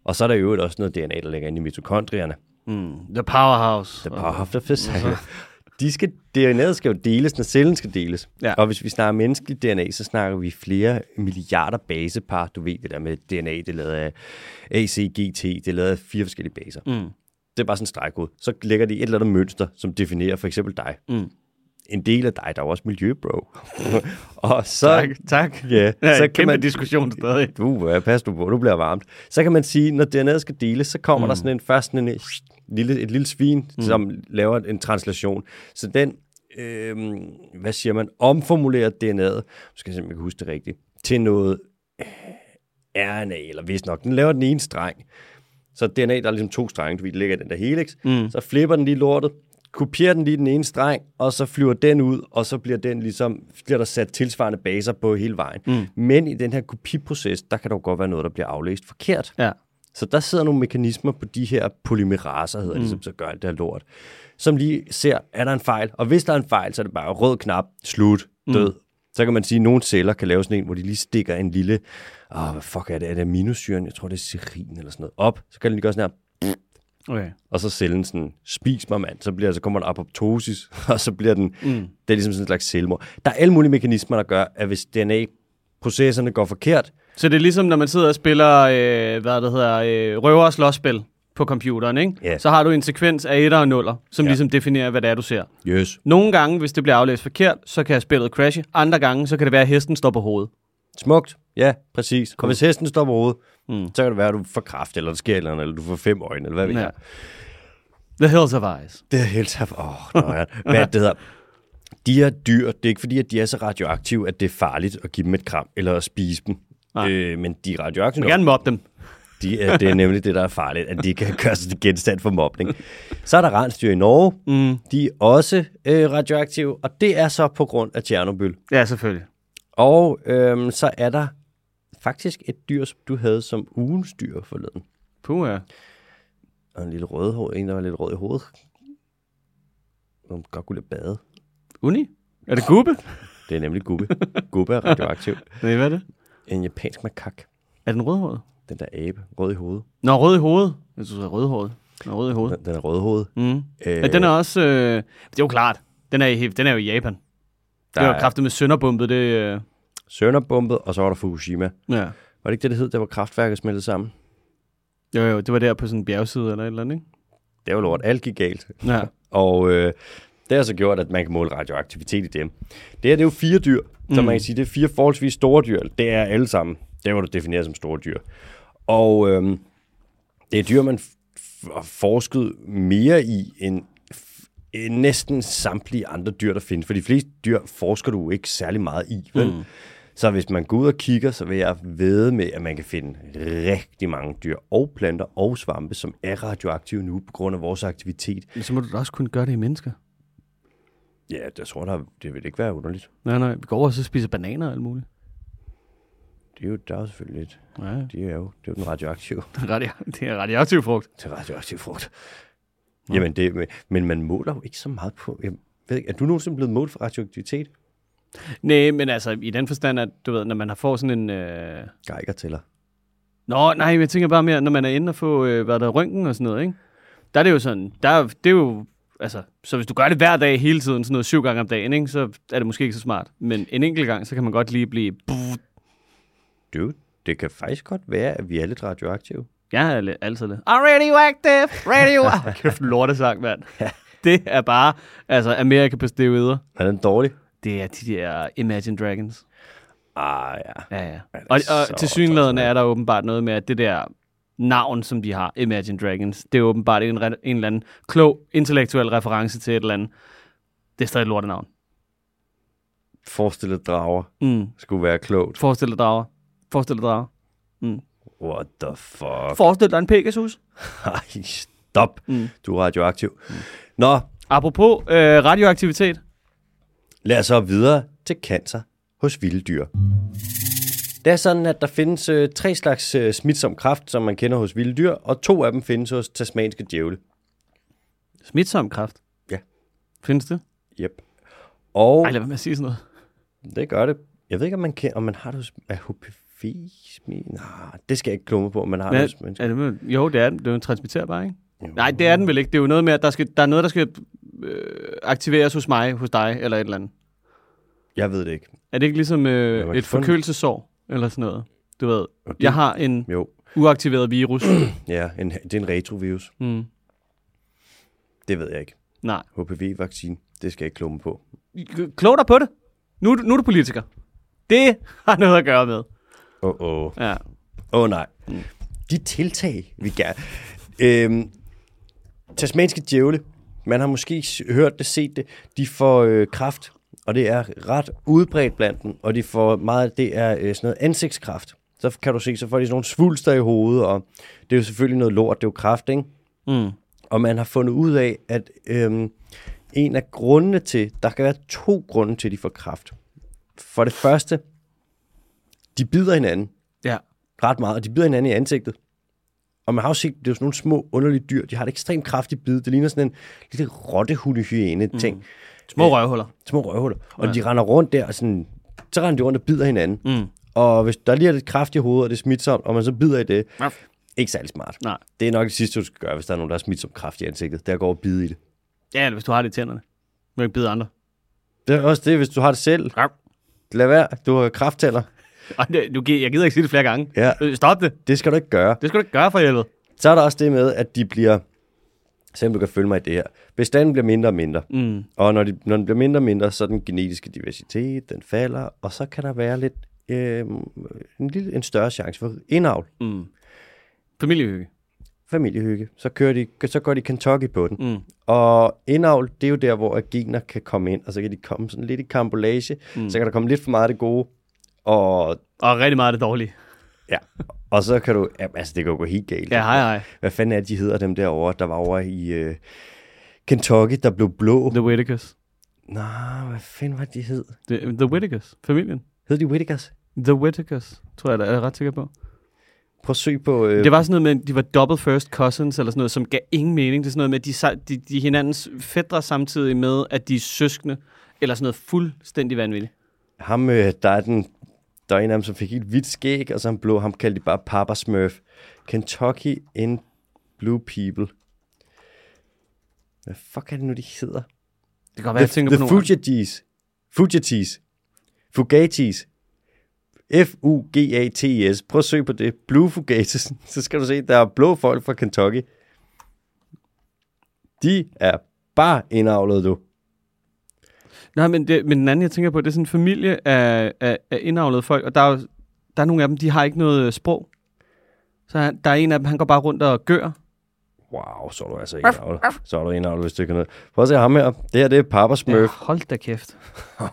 Og så er der jo også noget DNA, der ligger inde i mitokondrierne. Mm. The powerhouse. The power of the physical. De skal, DNA'et skal jo deles, når cellen skal deles. Ja. Og hvis vi snakker menneskelig DNA, så snakker vi flere milliarder basepar. Du ved det der med DNA, det er lavet af ACGT, det er lavet af fire forskellige baser. Mm. Det er bare sådan en stregkode. Så lægger de et eller andet mønster, som definerer for eksempel dig. Mm. En del af dig, der er også miljø, bro. og så, Tak, tak. Ja, Ja, så kan kæmpe man- diskussion stadig. du, uh, pas du på, nu bliver varmt. Så kan man sige, når DNA'et skal deles, så kommer mm. der sådan en, først sådan en lille, et lille svin, mm. som laver en translation. Så den, øh, hvad siger man, omformulerer DNA'et, skal jeg kan huske det rigtigt, til noget øh, RNA, eller vist nok. Den laver den ene streng. Så DNA, der er ligesom to strenge, du ligger den der helix. Mm. Så flipper den lige lortet, kopierer den lige den ene streng, og så flyver den ud, og så bliver den ligesom, bliver der sat tilsvarende baser på hele vejen. Mm. Men i den her kopiproces, der kan der jo godt være noget, der bliver aflæst forkert. Ja. Så der sidder nogle mekanismer på de her polymeraser, hedder mm. det, som så gør alt det her lort, som lige ser, er der en fejl? Og hvis der er en fejl, så er det bare rød knap, slut, død. Mm. Så kan man sige, at nogle celler kan lave sådan en, hvor de lige stikker en lille, åh, hvad fuck er det, er det aminosyren? Jeg tror, det er serin eller sådan noget, op. Så kan den lige gøre sådan her, Okay. og så cellen sådan, spis mig mand, så, bliver, så kommer der apoptosis, og så bliver den, mm. det er ligesom sådan en slags selvmord. Der er alle mulige mekanismer, der gør, at hvis DNA-processerne går forkert, Så det er ligesom, når man sidder og spiller, øh, hvad det hedder, øh, røver- og slåsspil på computeren, ikke? Ja. Så har du en sekvens af etter og nuller, som ja. ligesom definerer, hvad det er, du ser. yes, Nogle gange, hvis det bliver aflæst forkert, så kan spillet crashe. Andre gange, så kan det være, at hesten står på hovedet. Smukt. Ja, præcis. Cool. Og hvis hesten står på hovedet, Mm. så kan det være, at du får kraft, eller der sker eller andet, eller du får fem øjne, eller hvad ved Ja. jeg. The Hills Ice. Det er helt tabt. Åh, oh, ja. Hvad det hedder? De her dyr, det er ikke fordi, at de er så radioaktive, at det er farligt at give dem et kram, eller at spise dem. Nej. Øh, men de radioaktive Du gerne mobbe dem. De er, det er nemlig det, der er farligt, at de kan gøre sig til genstand for mobning. Så er der rensdyr i Norge. Mm. De er også øh, radioaktive, og det er så på grund af Tjernobyl. Ja, selvfølgelig. Og øhm, så er der faktisk et dyr, som du havde som ugens dyr forleden. Puh, ja. Og en lille rød en, der var lidt rød i hovedet. Som godt kunne lide bade. Uni? Er det gubbe? Det er nemlig gubbe. gubbe er radioaktiv. Nej, hvad er det? En japansk makak. Er den rødhåret? Den der abe. Rød i hovedet. Nå, rød i hovedet. Jeg synes, det er rødhåret. Den er rød i hovedet. Den, den er rød i hovedet. Mm. Øh, Ja, den er også... Øh, det er jo klart. Den er, den er jo i Japan. der Det var kraftet med sønderbumpet, det... Øh, Sønderbumpet, og så var der Fukushima. ja. Var det ikke det, det hed? Der var kraftværket smeltet sammen. Jo, jo, det var der på sådan en bjergside eller et eller andet, ikke? Det var lort. Alt gik galt. Ja. Og øh, det har så gjort, at man kan måle radioaktivitet i dem. Det her, det er jo fire dyr. Så Mm. man kan sige, det er fire forholdsvis store dyr. Det er alle sammen. Det er, du definerer som store dyr. Og øh, det er dyr, man har forsket mere i end, næsten samtlige andre dyr, der findes. For de fleste dyr forsker du ikke særlig meget i. Vel? Mm. Så hvis man går ud og kigger, så vil jeg ved med, at man kan finde rigtig mange dyr og planter og svampe, som er radioaktive nu på grund af vores aktivitet. Men så må du da også kunne gøre det i mennesker. Ja, jeg tror, der, det vil ikke være underligt. Nej, nej. Vi går over og så spiser bananer og alt muligt. Det er jo, der er jo selvfølgelig lidt. Ja, Det er jo, det er jo den radioaktive Radio- det er radioaktiv frugt. til radioaktiv frugt. Jamen, det, men- men man måler jo ikke så meget på... Jeg ved ikke, er du nogensinde blevet målt for radioaktivitet? Nej, men altså i den forstand, at du ved, når man har fået sådan en... Øh, Geiger tæller. Nå, nej, jeg tænker bare mere, når man er inde og få, øh, hvad der er røntgen og sådan noget, ikke? Der er det jo sådan, der er, det er jo, altså, så hvis du gør det hver dag hele tiden, sådan noget syv gange om dagen, ikke, så er det måske ikke så smart. Men en enkelt gang, så kan man godt lige blive, Dude, det kan faktisk godt være, at vi er lidt radioaktive. jeg er altid lidt, I'm radioactive, radio. Kæft, lortesang, mand. Det er bare, altså, Amerika på steroider. Er den dårlig? Det er de der Imagine Dragons. Ah, ja. Ja, ja. Og, og til synligheden er der åbenbart noget med, at det der navn, som de har, Imagine Dragons, det er åbenbart en, en eller anden klog, intellektuel reference til et eller andet. Det er stadig et lortenavn. Forestillet drager Mm. skulle være klogt. Forestil dig drager. Forestil dig drager. What the fuck? Forestil dig en Pegasus. Ej, stop. Mm. Du er radioaktiv. Nå, Apropos øh, radioaktivitet. lad os så videre til cancer hos vilde dyr. Det er sådan, at der findes øh, tre slags øh, smitsom kræft, som man kender hos vilde dyr, og to af dem findes hos tasmanske djævle. Smitsom kræft. Ja. Findes det? Yep. Og Ej, lad være med at sige sådan noget. det gør det. Jeg ved ikke, om man, kan, om man har det hos HPV. Nej, det skal jeg ikke klumme på, om man har det hos Men, mennesker. er det, med- jo, det er den. Det er jo en transmitterbar, ikke? Nej, det er den vel ikke. Det er jo noget med, at der, skal, der er noget, der skal øh, aktiveres hos mig, hos dig, eller et eller andet. Jeg ved det ikke. Er det ikke ligesom øh, et forkølelsesår, eller sådan noget? Du ved, det- jeg har en Jo, uaktiveret virus. ja, en, det er en retrovirus. mm. Det ved jeg ikke. Nej. HPV-vaccine, det skal jeg ikke klumme på. Klog dig på det. Nu, nu er du politiker. Det har noget at gøre med. Åh, oh, åh. Oh. Ja. Åh oh, nej. De tiltag, vi gerne... Øhm, tasmanske djævle, man har måske hørt det, set det, de får øh, kraft, og det er ret udbredt blandt dem, og de får meget, det er øh, sådan noget ansigtskræft. Så kan du se, så får de sådan nogle svulster i hovedet, og det er jo selvfølgelig noget lort, det er jo kraft, ikke? Mm. Og man har fundet ud af, at øhm, en af grundene til, der kan være to grunde til, at de får kraft. For det første, de bider hinanden Ja. ret meget, og de bider hinanden i ansigtet. Og man har jo set, det er jo sådan nogle små, underlige dyr. De har et ekstremt kraftigt bid. Det ligner sådan en lille rottehundehyæne-ting. Mm. Små røvhuller. Små røvhuller. Og de render rundt der, og sådan, så render de rundt og bider hinanden. Mm. Og hvis der lige er lidt kraft i hovedet, og det er smitsomt, og man så bider i det, Ja. ikke særlig smart. Nej. Det er nok det sidste, du skal gøre, hvis der er nogen, der har smitsom kraft i ansigtet. Det er at gå og bide i det. Ja, eller hvis du har det i tænderne. Du ikke bide andre. Det er også det, hvis du har det selv. Ja. Lad være, du har det, du, jeg gider ikke sige det flere gange. Ja. Øh, Stop det. Det skal du ikke gøre. Det skal du ikke gøre for helvede. Så er der også det med, at de bliver, selvom du kan følge mig i det her, bestanden bliver mindre og mindre. Mm. Og når, de, når den bliver mindre og mindre, så er den genetiske diversitet, den falder, og så kan der være lidt, øh, en, lille, en større chance for indavl, Mm. Familiehygge. familiehygge. Så, kører de, så går de Kentucky på den. Mm. Og indavl, det er jo der, hvor gener kan komme ind, og så kan de komme sådan lidt i kambolage, mm. så kan der komme lidt for meget af det gode, og, Og rigtig meget af det dårlige. ja, og så kan du, ja, altså det kan jo gå helt galt. Ja, hej hej. Hvad fanden er det, de hedder dem derovre, der var over i øh, Kentucky, der blev blå? The Whittakers. Nej, hvad fanden var det, de hed? The, the Whittakers. Familien. Hed de Whittakers? The Whittakers, tror jeg, der er ret sikker på. Prøv at søg på... Øh, Det var sådan noget med, at de var double first cousins, eller sådan noget, som gav ingen mening. Det er sådan noget med, at de, de, de hinandens fædre samtidig med, at de er søskende, eller sådan noget fuldstændig vanvittigt. Ham, øh, der er den... Der er en af dem, som fik helt hvidt skæg, og så han blå. Ham kaldte de bare Papa Smurf. Kentucky in Blue People. Hvad fuck er det nu, de hedder? Det kan godt være, jeg The, tænker the på nogle Fugatis. Fugatis. Fugatis. F-U-G-A-T-I-S. Prøv at søge på det. Blue Fugatis. Så skal du se, der er blå folk fra Kentucky. De er bare indavlet, du. Nej, men, det, men den anden, jeg tænker på, det er sådan en familie af, af, af indavlede folk, og der er, der er nogle af dem, de har ikke noget øh, sprog. Så han, der er en af dem, han går bare rundt og gør. Wow, så er du altså indavlet. Så er du indavlet, hvis du ikke kan noget. Prøv at se ham her. Det her, det er Papa Smurf. Ja, hold da kæft.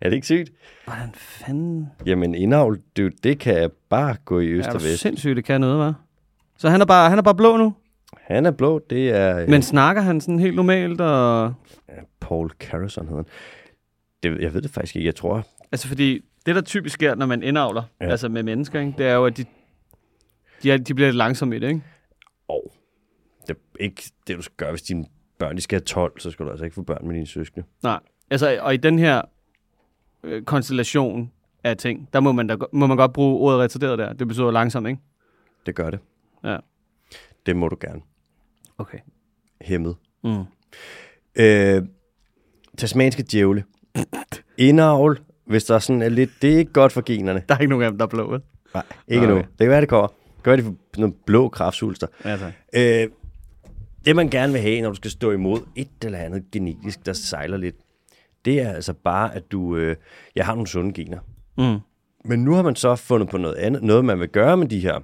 Er det ikke sygt? Hvordan fanden... Jamen, indavl, det, det kan bare gå i øst Er og du vest. sindssygt, det kan noget, hva'? Så han er bare, han er bare blå nu? Han er blå, det er Men snakker han sådan helt normalt, og... Paul Carrison hedder han. Det, jeg ved det faktisk ikke. Jeg tror, Altså, fordi det, der typisk sker, når man indavler, Ja. altså med mennesker, ikke? det er jo, at de, de, er, de bliver lidt langsomme i det, ikke? Og det er ikke det, du skal gøre, hvis dine børn de skal have 12, så skal du altså ikke få børn med dine søskende. Nej. Altså, og i den her øh, konstellation af ting. Der må man, da, må man godt bruge ordet retarderet der. Det betyder langsomt, ikke? Det gør det. Ja. Det må du gerne. Okay. Hæmmet. Mm. Øh, tasmanske djævle. Indavl, hvis der er sådan er lidt... Det er ikke godt for generne. Der er ikke nogen af dem, der er blå, vel? Nej, ikke Nej. nu. Det kan være, det kommer. Det kan være, de får noget blå kraftsvulster. Ja, tak. Øh, det, man gerne vil have, når du skal stå imod et eller andet genetisk, der sejler lidt, det er altså bare, at du... Øh, jeg har nogle sunde gener. Mm. Men nu har man så fundet på noget andet, noget man vil gøre med de her,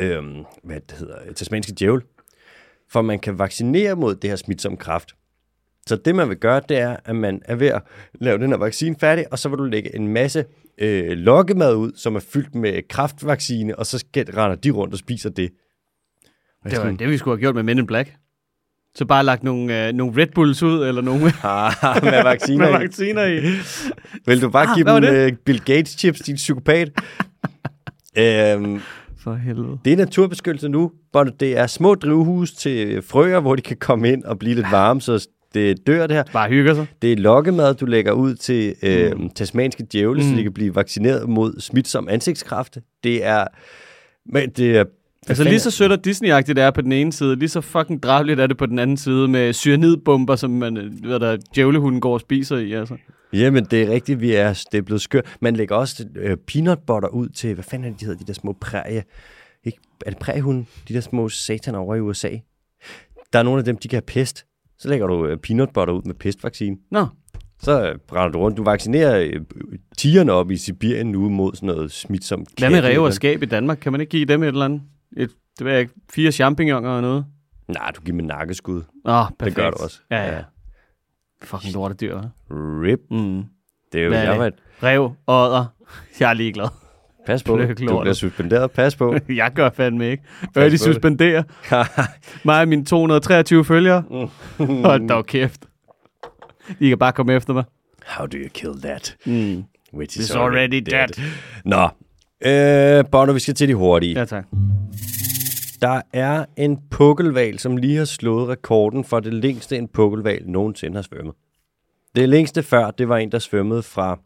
øh, hvad det hedder, tasmanske djævel, for man kan vaccinere mod det her smitsomme kraft. Så det, man vil gøre, det er, at man er ved at lave den her vaccine færdig, og så vil du lægge en masse øh, lokkemad ud, som er fyldt med kraftvaccine, og så render de rundt og spiser det. Det var det, vi skulle have gjort med Men in Black. Så bare lagt nogle, øh, nogle Red Bulls ud, eller nogle med, Ah, med vacciner med vacciner i. Vil du bare Ah, give dem øh, Bill Gates chips, din psykopat? øhm, For helvede. det er naturbeskyttelse nu, hvor det er små drivhus til frøer, hvor de kan komme ind og blive lidt varme, så det dør det her. Bare hygger sig. Det er lokkemad, du lægger ud til øh, tasmanske djævle, mm. så de kan blive vaccineret mod smitsom ansigtskræft. Det er... Men det er Altså lige så sødt og Disney-agtigt det er på den ene side, lige så fucking drabeligt er det på den anden side med cyanidbomber, som man, øh, ved der, djævlehunden går og spiser i. Altså. Jamen, det er rigtigt, vi er, det er blevet skørt. Man lægger også øh, peanut butter ud til, hvad fanden er det, de hedder, de der små prærie... Ikke, er det præriehunde? De der små sataner over i USA. Der er nogle af dem, de kan have pest. Så lægger du øh, peanut butter ud med pestvaccine. Nå, Så øh, brænder du rundt. Du vaccinerer øh, tigerne op i Sibirien nu mod sådan noget smitsomt. hvad med ræve og skab i Danmark? Kan man ikke give dem et eller andet? Et, det ved jeg ikke, fire champignoner og noget? Nej, du giver dem nakkeskud. Oh, perfekt. Det gør du også. Ja, ja. Fucking lortedyr, hva'? Rip. Mm. Det er jo, Hvad jeg var et, Rev, odder. Jeg er ligeglad. pas på. Pløk Du lortet. bliver suspenderet. Pas på. jeg gør fandme ikke. Hvad de suspenderer? Mig og mine 223 følgere. Hold da kæft. De kan bare komme efter mig. How do you kill that? Mm. Which is It's already dead. Nå, øh, Bono, vi skal til de hurtige. Ja, tak. Der er en pukkelval, som lige har slået rekorden for det længste, en pukkelval nogensinde har svømmet. Det længste før, det var en, der svømmede fra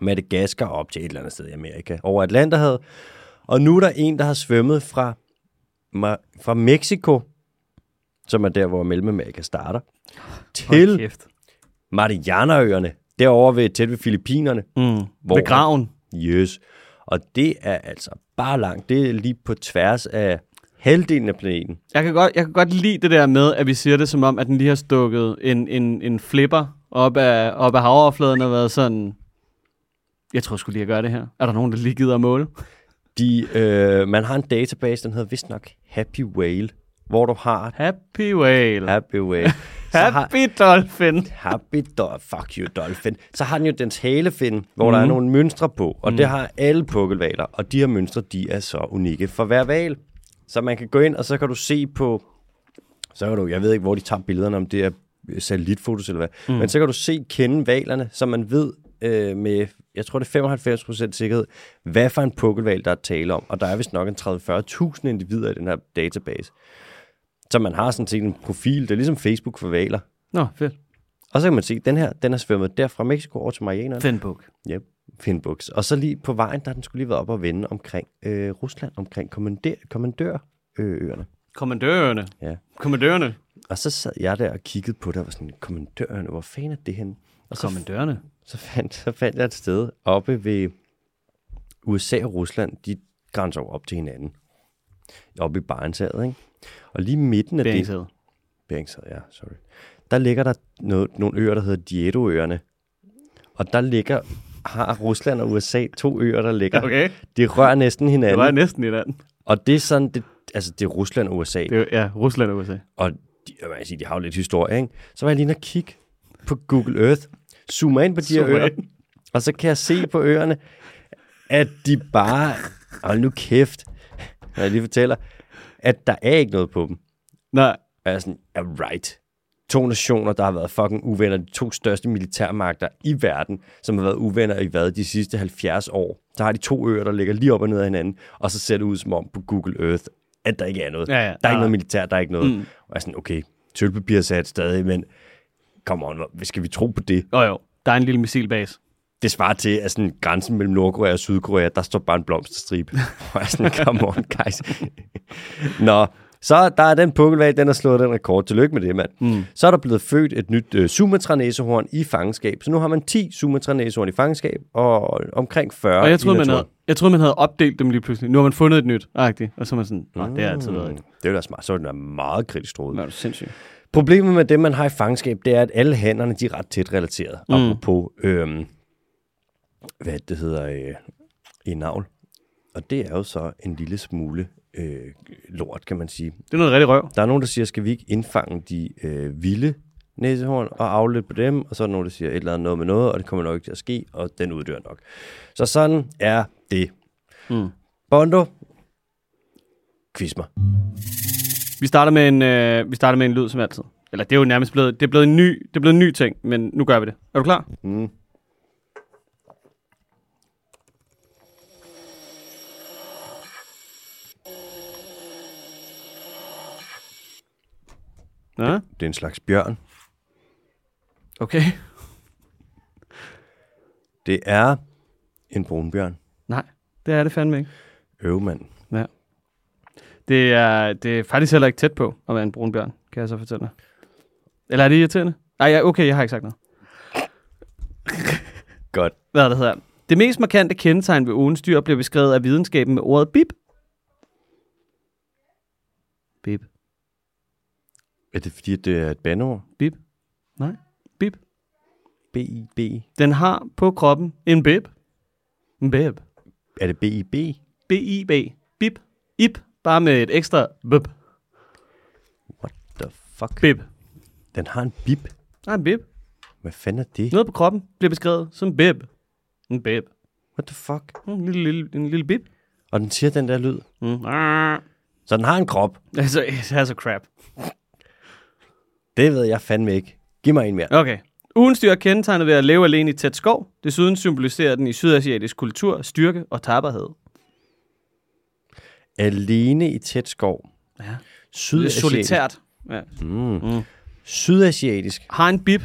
Madagaskar op til et eller andet sted i Amerika, over Atlanterhavet. Og nu er der en, der har svømmet fra, Ma- fra Mexico, som er der, hvor Mellemamerika starter, til kæft. Marianerøerne, derovre ved, tæt ved Filippinerne. Mm. Hvor- Ved graven. Yes. Og det er altså bare langt. Det er lige på tværs af halvdelen af planeten. Jeg kan, godt, jeg kan godt lide det der med, at vi siger det som om, at den lige har stukket en, en, en flipper op af, op af havoverfladen og været sådan... Jeg tror sgu lige at gøre det her. Er der nogen, der lige gider at måle? De, øh, man har en database, den hedder vist nok Happy Whale, hvor du har Happy whale. Happy Whale. Så har, Happy dolphin. happy do- fuck you dolphin. Så har den jo dens halefin, hvor mm. der er nogle mønstre på, og mm. det har alle pukkelvaler, og de her mønstre, de er så unikke for hver val. Så man kan gå ind, og så kan du se på, så kan du, jeg ved ikke, hvor de tager billederne, om det er satellitfotos eller hvad, mm. men så kan du se kende valerne, så man ved øh, med, jeg tror det er 95% sikkerhed, hvad for en pukkelval, der er tale om. Og der er vist nok en 30-40.000 individer i den her database. Så man har sådan set en profil, det er ligesom Facebook for valer. Nå, fedt. Og så kan man se, den her, den er svømmet der fra Mexico over til Marianerne. Finbook. Yep, Finnbuks. Og så lige på vejen, der har den skulle lige været op og vende omkring øh, Rusland, omkring kommandør, kommandørøerne. Kommandørerne. Ja. Kommandørerne. Og så sad jeg der og kiggede på det, og var sådan, kommandørerne, hvor fanden er det henne? Og så, Kommandørerne. så, fandt, så fandt jeg et sted oppe ved USA og Rusland, de grænser jo op til hinanden. Oppe i Barentshavet, ikke? Og lige midten af det... Beringshavet. Beringshavet, ja, sorry. Der ligger der noget, nogle øer, der hedder Diedoøerne. Og der ligger, har Rusland og USA to øer, der ligger. Okay. De rører næsten Det hinanden. var jeg næsten i den. Og det er sådan, det, altså det er Rusland og USA. Det er, ja, Rusland og USA. Og de, jeg vil sige, de har jo lidt historie, ikke? Så var jeg lige og kigge på Google Earth, zoomer ind på de her øer, ind. og så kan jeg se på øerne, at de bare, hold nu kæft, når jeg lige fortæller, at der er ikke noget på dem. Nej, Og jeg er sådan, ja, right. To nationer, der har været fucking uvenner, de to største militærmagter i verden, som har været uvenner i hvad, de sidste 70 år. Så har de to øer, der ligger lige op og ned af hinanden, og så ser det ud som om på Google Earth, at der ikke er noget. Ja, ja. Der er ikke Ja. noget militær, der er ikke noget. Mm. Og jeg er sådan, okay, sølvpapir sat stadig, men come on, skal vi tro på det? jo jo. Der er en lille missilbase. Det svarer til, at sådan grænsen mellem Nordkorea og Sydkorea, der står bare en blomsterstribe. Og jeg er sådan, come on, guys. Nå, så der er den pukkelvalg, den har slået den rekord. Tillykke med det, mand. Mm. Så er der blevet født et nyt uh, Sumatra-næsehorn i fangenskab. Så nu har man 10 Sumatra-næsehorn i fangenskab, og omkring 40 Og jeg troede, man havde, jeg troede, man havde opdelt dem lige pludselig. Nu har man fundet et nyt, agtigt. Og så er man sådan, Nå, det har altid været et. Mm, Det er da smart. Så er da meget kritisk troet. Det er sindssygt. Problemet med det, man har i fangenskab, det er, at alle hænderne, de er ret tæt relateret. Mm. Apropos, øhm, hvad det hedder, øh, i navl. Og det er jo så en lille smule øh, lort, kan man sige. Det er noget rigtig røv. Der er nogen, der siger, skal vi ikke indfange de øh, vilde næsehorn og afle på dem? Og så er der nogen, der siger et eller andet noget med noget, og det kommer nok ikke til at ske, og den uddør nok. Så sådan er det. Mm. Bondo, quiz mig. Vi starter med en, øh, vi starter med en lyd som altid. Eller det er jo nærmest blevet, det er blevet en ny, det er blevet en ny ting, men nu gør vi det. Er du klar? Mm. Ja, Det er en slags bjørn. okay. Det er en brunbjørn. Nej, det er det fandme ikke. Øvmand. Ja. Det er, det er faktisk heller ikke tæt på at være en brunbjørn, kan jeg så fortælle dig. Eller er det irriterende? Nej, ja, okay, jeg har ikke sagt noget. Godt. Hvad er det hedder? Det mest markante kendetegn ved ugens dyr bliver beskrevet af videnskaben med ordet bip. Bip. Er det fordi, det er et bandord? Bip. Nej. Bip. B-I-B? Den har på kroppen en bip. En bip. Er det B-I-B? B-I-B. Bip. Ip. Bare med et ekstra bip. What the fuck? Bip. Den har en bip. Nej, en bip. Hvad fanden er det? Noget på kroppen bliver beskrevet som bip. En bip. What the fuck? En lille, lille, en lille bip. Og den siger den der lyd. Mm. Ah. Så den har en krop. Altså, det er så crap. Det ved jeg fandme ikke. Giv mig en mere. Okay. Ugens dyr er kendetegnet ved at leve alene i tæt skov. Desuden symboliserer den i sydasiatisk kultur styrke og tapperhed. Alene i tæt skov. Ja. Sydasiatisk. solitært. Ja. Mm. Mm. Sydasiatisk. Har en bip.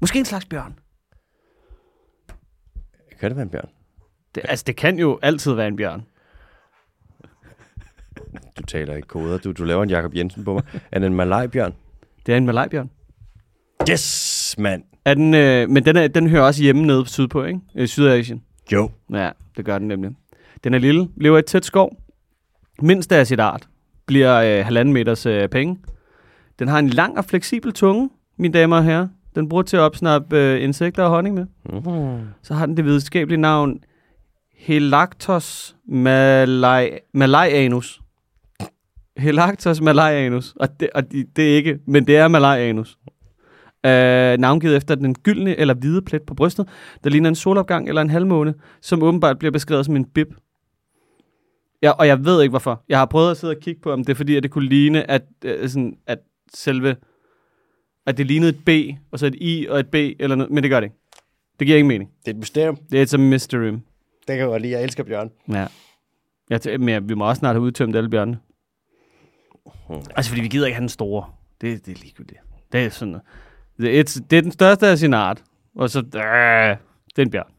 Måske en slags bjørn. Kan det være en bjørn? Det, altså, det kan jo altid være en bjørn. Du taler ikke koder. Du, du laver en Jakob Jensen på mig. Er det en malajbjørn? Det er en malajbjørn. Yes, mand. Er den, øh, men den, er, den hører også hjemme nede sydpå, ikke? Øh, Sydasien. Jo. Ja, det gør den nemlig. Den er lille, lever i et tæt skov. Mindst af sit art. Bliver øh, halvanden meters øh, penge. Den har en lang og fleksibel tunge, mine damer og herrer. Den bruger til at opsnappe øh, insekter og honning med. Mm. Så har den det videnskabelige navn Helactos malai, malaianus. Helactos malaianus. Og, det, og det, det er ikke, men det er malaianus. Øh, navngivet efter den gyldne eller hvide plet på brystet, der ligner en solopgang eller en halvmåne, som åbenbart bliver beskrevet som en bib. Ja, og jeg ved ikke hvorfor. Jeg har prøvet at sidde og kigge på, om det er fordi, at det kunne ligne, at, øh, sådan, at selve, at det lignede et B, og så et I og et B, eller noget, men det gør det ikke. Det giver ingen mening. Det er et mysterium. Det er et mystery. Det kan jeg godt lide. Jeg elsker bjørn. Ja. Jeg men vi må også snart have udtømt alle bjørnene. Hmm. Altså, fordi vi gider ikke have den store. Det, det er ligegyldigt. Det er sådan. Det er, et, det er den største af sin art. Og så, øh, det er en bjørn.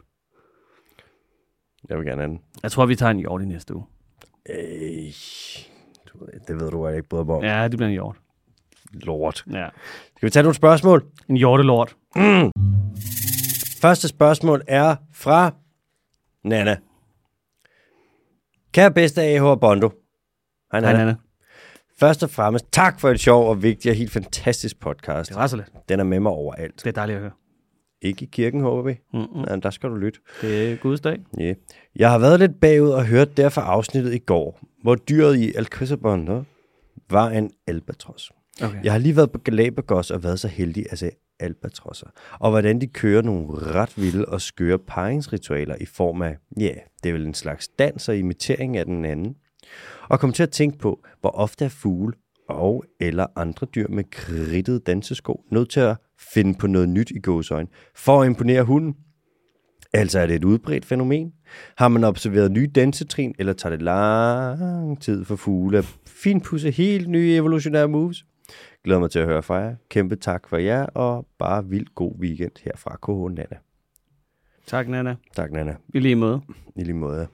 Jeg vil gerne have den. Jeg tror, vi tager en hjort i næste uge. Øh, du det ved du, jeg ikke bryder mig om. Ja. Det bliver en hjort. Lort. Ja. Skal vi tage nogle spørgsmål? En hjortelort. Første spørgsmål er fra Nana. Kære bedste AH og Bondo. Hej Hej, Nana. Først og fremmest, tak for et sjov og vigtigt og helt fantastisk podcast. Det så lidt. Den er med mig overalt. Det er dejligt at høre. Ikke i kirken, håber vi. Mm-mm. Ja, der skal du lytte. Det er Guds dag. Yeah. Jeg har været lidt bagud og hørt derfor afsnittet i går, hvor dyret i Alcazabon var en albatros. Okay. Jeg har lige været på Galapagos og været så heldig at se albatrosser, og hvordan de kører nogle ret vilde og skøre paringsritualer i form af, ja, det er vel en slags dans og imitering af den anden. Og kom til at tænke på, hvor ofte er fugle og eller andre dyr med kridtede dansesko nødt til at finde på noget nyt i gåsøjne for at imponere hunden. Altså er det et udbredt fænomen? Har man observeret nye dansetrin, eller tager det lang tid for fugle at finpudse helt nye evolutionære moves? Glæder mig til at høre fra jer. Kæmpe tak for jer, og bare vildt god weekend her fra KH Nana. Tak, Nana. Tak, Nana. I lige måde. I lige måde.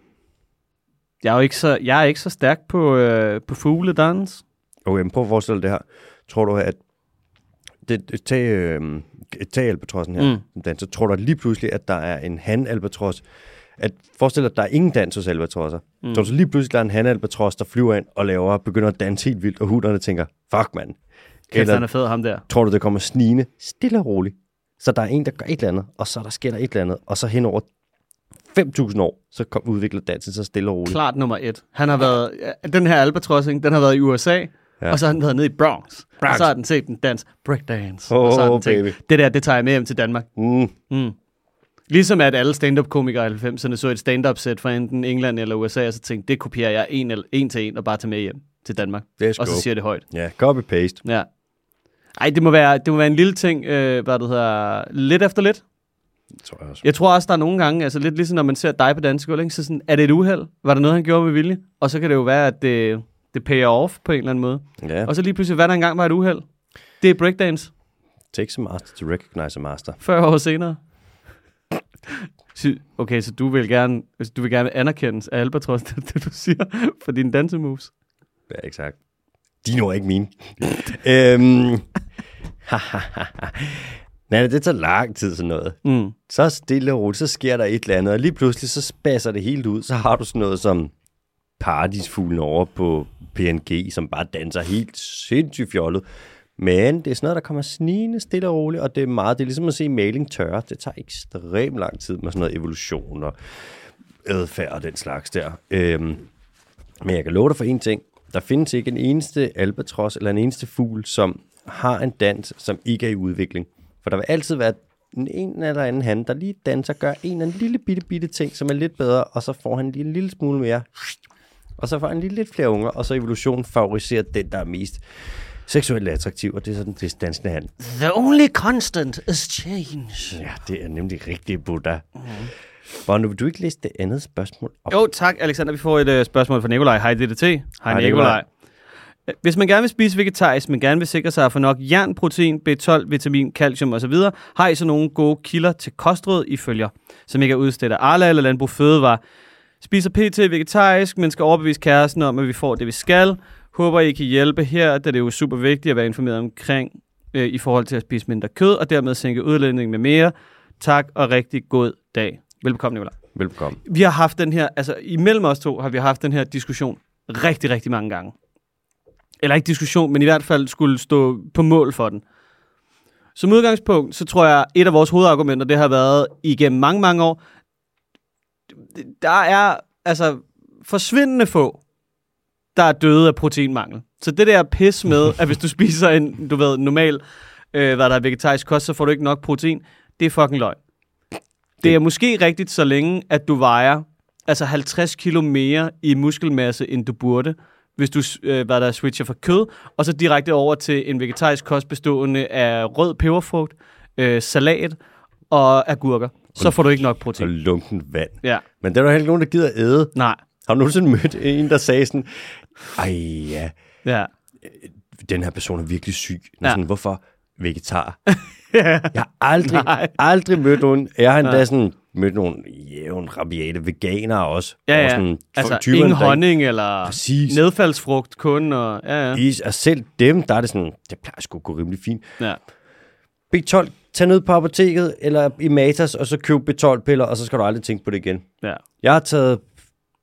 Jeg er jo ikke så, jeg er ikke så stærk på, øh, på fugledans. Okay, men prøv at forestille det her. Tror du, at det, tag, øh, tag albatrossen her, Mm. danser, tror du lige pludselig, at der er en han-albatros, at forestil dig, at der er ingen dans hos albatrosser. Mm. Tror du så lige pludselig, der er en han-albatros, der flyver ind og laver, begynder at danse helt vildt, og huderne tænker, fuck mand. Eller han er fed, ham der. tror du, det kommer snigende, stille og roligt. Så der er en, der gør et eller andet, og så der sker der et eller andet, og så hen over 5.000 år, så kom, udvikler dansen så stille og roligt. Klart nummer et. Han har været, den her albatros, den har været i USA, ja. Og så har den været nede i Bronx. Bronx. Og så har den set den dans, breakdance. Oh, og så har den tænkt, baby. det der, det tager jeg med hjem til Danmark. Mm. Mm. Ligesom at alle stand-up-komikere i 90'erne så et stand-up-sæt fra enten England eller USA, og så tænkte, det kopierer jeg en, eller, en til en og bare tager med hjem til Danmark. Let's Og så go. siger det højt. Ja, copy-paste. Ja. Ej, det må være, det må være en lille ting, øh, hvad det hedder, lidt efter lidt. Tror jeg også. Jeg tror også, der er nogle gange, altså lidt ligesom når man ser dig på dansegulv, ikke? så sådan, er det et uheld? Var der noget, han gjorde med vilje? Og så kan det jo være, at det, det payer off på en eller anden måde. Ja, Og så lige pludselig, hvad der engang var et uheld? Det er breakdance, takes a master to recognize a master. 40 år senere. Så- Okay, så du vil gerne, altså, du vil gerne anerkendes af Albatros, det, det du siger, for dine dansemoves. Ja, exakt. De er ikke mine. øhm, Nej, det tager lang tid sådan noget. Mm. Så stille og roligt, så sker der et eller andet, og lige pludselig så spasser det helt ud. Så har du sådan noget som paradisfuglen over på PNG, som bare danser helt sindssygt fjollet. Men det er sådan noget, der kommer snigende stille og roligt, og det er meget, det er ligesom at se maling tørre. Det tager ekstremt lang tid med sådan noget evolution og adfærd og den slags der. Øhm, men jeg kan love dig for en ting. Der findes ikke en eneste albatros eller en eneste fugl, som har en dans, som ikke er i udvikling. For der vil altid være en, en eller anden han, der lige danser, gør en eller anden lille bitte, bitte ting, som er lidt bedre, og så får han lige en lille smule mere. Og så får han lige lidt flere unger, og så evolutionen favoriserer den, der er mest seksuelt attraktiv, og det er sådan det dansende han. The only constant is change. Ja, det er nemlig rigtig Buddha. Mm. Bono, vil du ikke læse det andet spørgsmål op? Jo, tak, Alexander. Vi får et uh, spørgsmål fra Nikolaj. Hej, DDT. Hej, Hej Nikolaj. Nikolaj. Hvis man gerne vil spise vegetarisk, men gerne vil sikre sig at få nok jern, protein, B12, vitamin, calcium osv., har I så nogle gode kilder til kostråd, I følger, som ikke er udstedt af Arla eller Landbrug Fødevare. Spiser PT vegetarisk, men skal overbevise kæresten om, at vi får det, vi skal. Håber, I kan hjælpe her, da det er jo super vigtigt at være informeret omkring øh, i forhold til at spise mindre kød, og dermed sænke udlænding med mere. Tak, og rigtig god dag. Velkommen, Nicolaj. Velkommen. Vi har haft den her, altså imellem os to har vi haft den her diskussion rigtig, rigtig mange gange. Eller ikke diskussion, men i hvert fald skulle stå på mål for den. Som udgangspunkt, så tror jeg, et af vores hovedargumenter, det har været igennem mange, mange år, der er altså forsvindende få, der er døde af proteinmangel. Så det der pis med, at hvis du spiser en, du ved, normal, øh, hvad der er vegetarisk kost, så får du ikke nok protein, det er fucking løgn. Det er måske rigtigt, så længe at du vejer altså 50 kilo mere i muskelmasse, end du burde, hvis du øh, hvad der switcher fra kød, og så direkte over til en vegetarisk kost bestående af rød peberfrugt, øh, salat og agurker. Så får du ikke nok Og protein. lunken vand. Ja, Men der er jo heller ikke nogen, der gider æde. nej. Har du nogensinde mødt en, der sagde sådan, ej ja, Ja. den her person er virkelig syg. Ja. Ja. Sådan, hvorfor vegetar? Jeg har aldrig, Nej. aldrig mødt nogen. Jeg har endda sådan mødt nogle jævn, rabiate veganere også. Ja, Og ja. Sådan, Altså typerne, ingen der honning eller Præcis. nedfaldsfrugt kun. Og, ja, ja. Is, og selv dem, der er det sådan, det plejer sgu at gå rimelig fint. ja. B12, tag ned på apoteket eller i Matas, og så køb B12-piller, og så skal du aldrig tænke på det igen. ja. Jeg har taget,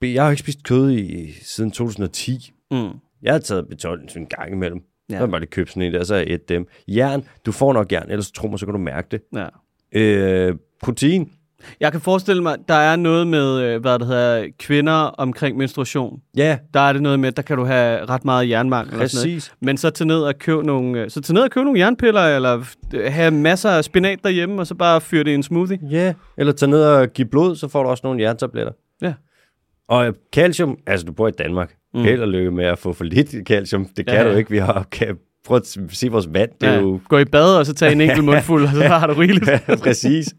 jeg har ikke spist kød i, siden 2010. Mm. Jeg har taget B12 sådan en gang imellem. Ja. Ja. Så har jeg bare lige købt sådan en der, så har jeg et dem. Jern, du får nok jern, ellers tro mig, så kan du mærke det. ja. Øh, protein, Jeg kan forestille mig, der er noget med, øh, hvad det hedder, kvinder omkring menstruation. ja, Der er det noget med, der kan du have ret meget jernmangel. og sådan noget. præcis. Men så til ned og købe nogle, øh, så til ned og købe nogle jernpiller, eller øh, have masser af spinat derhjemme, og så bare fyre det i en smoothie. Ja, eller tag ned og give blod, så får du også nogle jerntabletter. Ja. Og øh, calcium, altså du bor i Danmark. Mm. Held og lykke med at få for lidt calcium. Det kan Ja, ja, du ikke. Vi har, prøv at se vores vand. Det er Ja. jo Gå i bad, og så tage en enkelt mundfuld, og så har du rigeligt. præcis.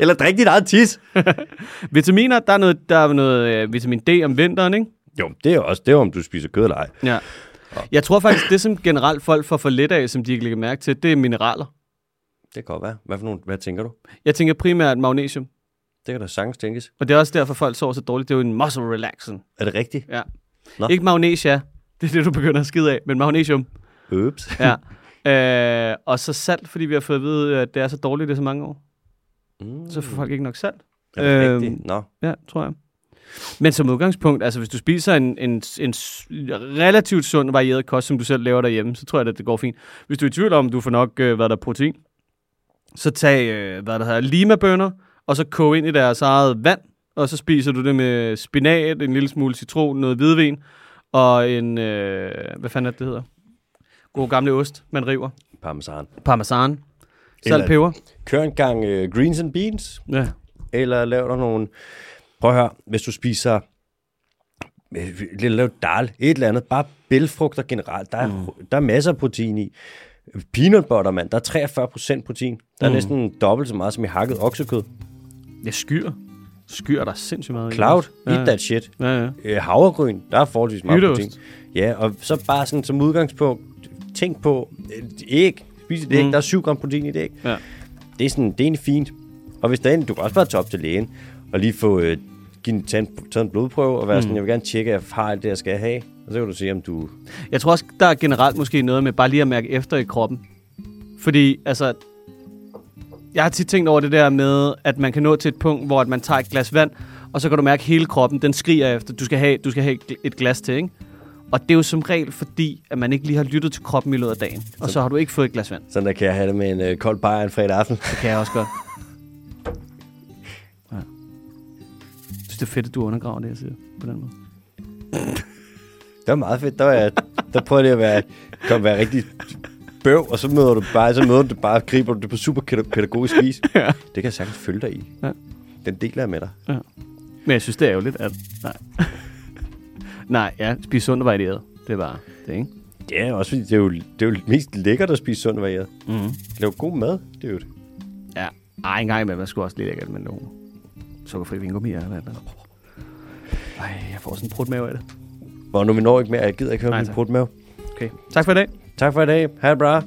Eller drik dit eget tis. Vitaminer, der er noget, der er noget øh, vitamin D om vinteren, ikke? Jo, det er også det, er, om du spiser kød eller ej. Ja. Jeg tror faktisk, det som generelt folk får for lidt af, som de ikke lægger mærke til, det er mineraler. Det kan godt være. Hvad, for nogle, hvad tænker du? Jeg tænker primært magnesium. Det kan da sagtens tænkes. Og det er også derfor, folk sover så dårligt. Det er jo en muscle relaxant. Er det rigtigt? Ja. Nå. Ikke magnesia. Det er det, du begynder at skide af. Men magnesium. Ups. Ja. øh, og så salt, fordi vi har fået at vide, at det er så dårligt det er så mange år. Mm. Så får folk ikke nok salt. Er det Øhm, rigtigt? Nå. Ja, tror jeg. Men som udgangspunkt, altså hvis du spiser en, en, en relativt sund, varieret kost, som du selv laver derhjemme, så tror jeg, at det går fint. Hvis du er i tvivl om, du får nok, øh, hvad der er protein, så tag, øh, hvad der hedder, limabønner, og så kog ind i deres eget vand, og så spiser du det med spinat, en lille smule citron, noget hvidvin, og en, øh, hvad fanden er det, det hedder? God gamle ost, man river. Parmesan. Parmesan. Salt, peber. Kør en gang uh, greens and beans, Ja. eller lav dig nogle... Prøv at høre, hvis du spiser... øh, Lidt lav dal, et eller andet. Bare bælfrugter generelt. Der er, mm. der er masser af protein i. Peanut butter, mand. Der er 43 procent protein. Der er mm. næsten dobbelt så meget som i hakket oksekød. Jeg skyr. Skyr der er sindssygt meget. Cloud, Ja, eat that shit. Ja, ja. Øh, havregryn, der er forholdsvis meget Hytteost. protein. Ja, og så bare sådan som udgangspunkt, tænk på øh, æg. Spis et æg, Mm. der er 7 gram protein i et æg. Ja. Det er, sådan, det er egentlig fint. Og hvis der er en, du kan også bare tage op til lægen, og lige få øh, give en, tage, en, tage en blodprøve, og være mm. sådan, jeg vil gerne tjekke, at jeg har alt det, jeg skal have. Og så kan du se, om du... Jeg tror også, der er generelt måske noget med bare lige at mærke efter i kroppen. Fordi, altså, jeg har tit tænkt over det der med, at man kan nå til et punkt, hvor at man tager et glas vand, og så kan du mærke, at hele kroppen, den skriger efter, du skal have, du skal have et et glas til, ikke? Og det er jo som regel fordi, at man ikke lige har lyttet til kroppen i løbet af dagen. Og så har du ikke fået et glas vand. Sådan der kan jeg have det med en øh, kold bajer en fredag aften. Det kan jeg også godt. Ja. Jeg synes, det er fedt, at du undergraver det, jeg siger på den måde. Det var meget fedt. Der, var jeg, der prøvede jeg at være, kom, være rigtig bøv, og så møder du bare, så møder du bare, griber du det på super pædagogisk vis. Ja. Det kan jeg sagtens følge dig i. Ja. Den deler jeg med dig. Men jeg synes, det er ærgerligt, at... Nej. Nej, ja, spise sundt og varieret. Det er bare det, ikke? Ja, også fordi det er jo, det er jo mest lækkert at spise sundt og varieret. Mm-hmm. Lav god mad, det er jo det. Ja. Ej, en gang imellem, man skulle også lige lækkert med nogle sukkerfri vingummi eller noget. Ej, jeg får sådan en prut mave af det. Hvor nu vi når ikke mere, jeg gider ikke høre Nej, min med. Okay. Tak for i dag. Tak for i dag. Ha' det bra.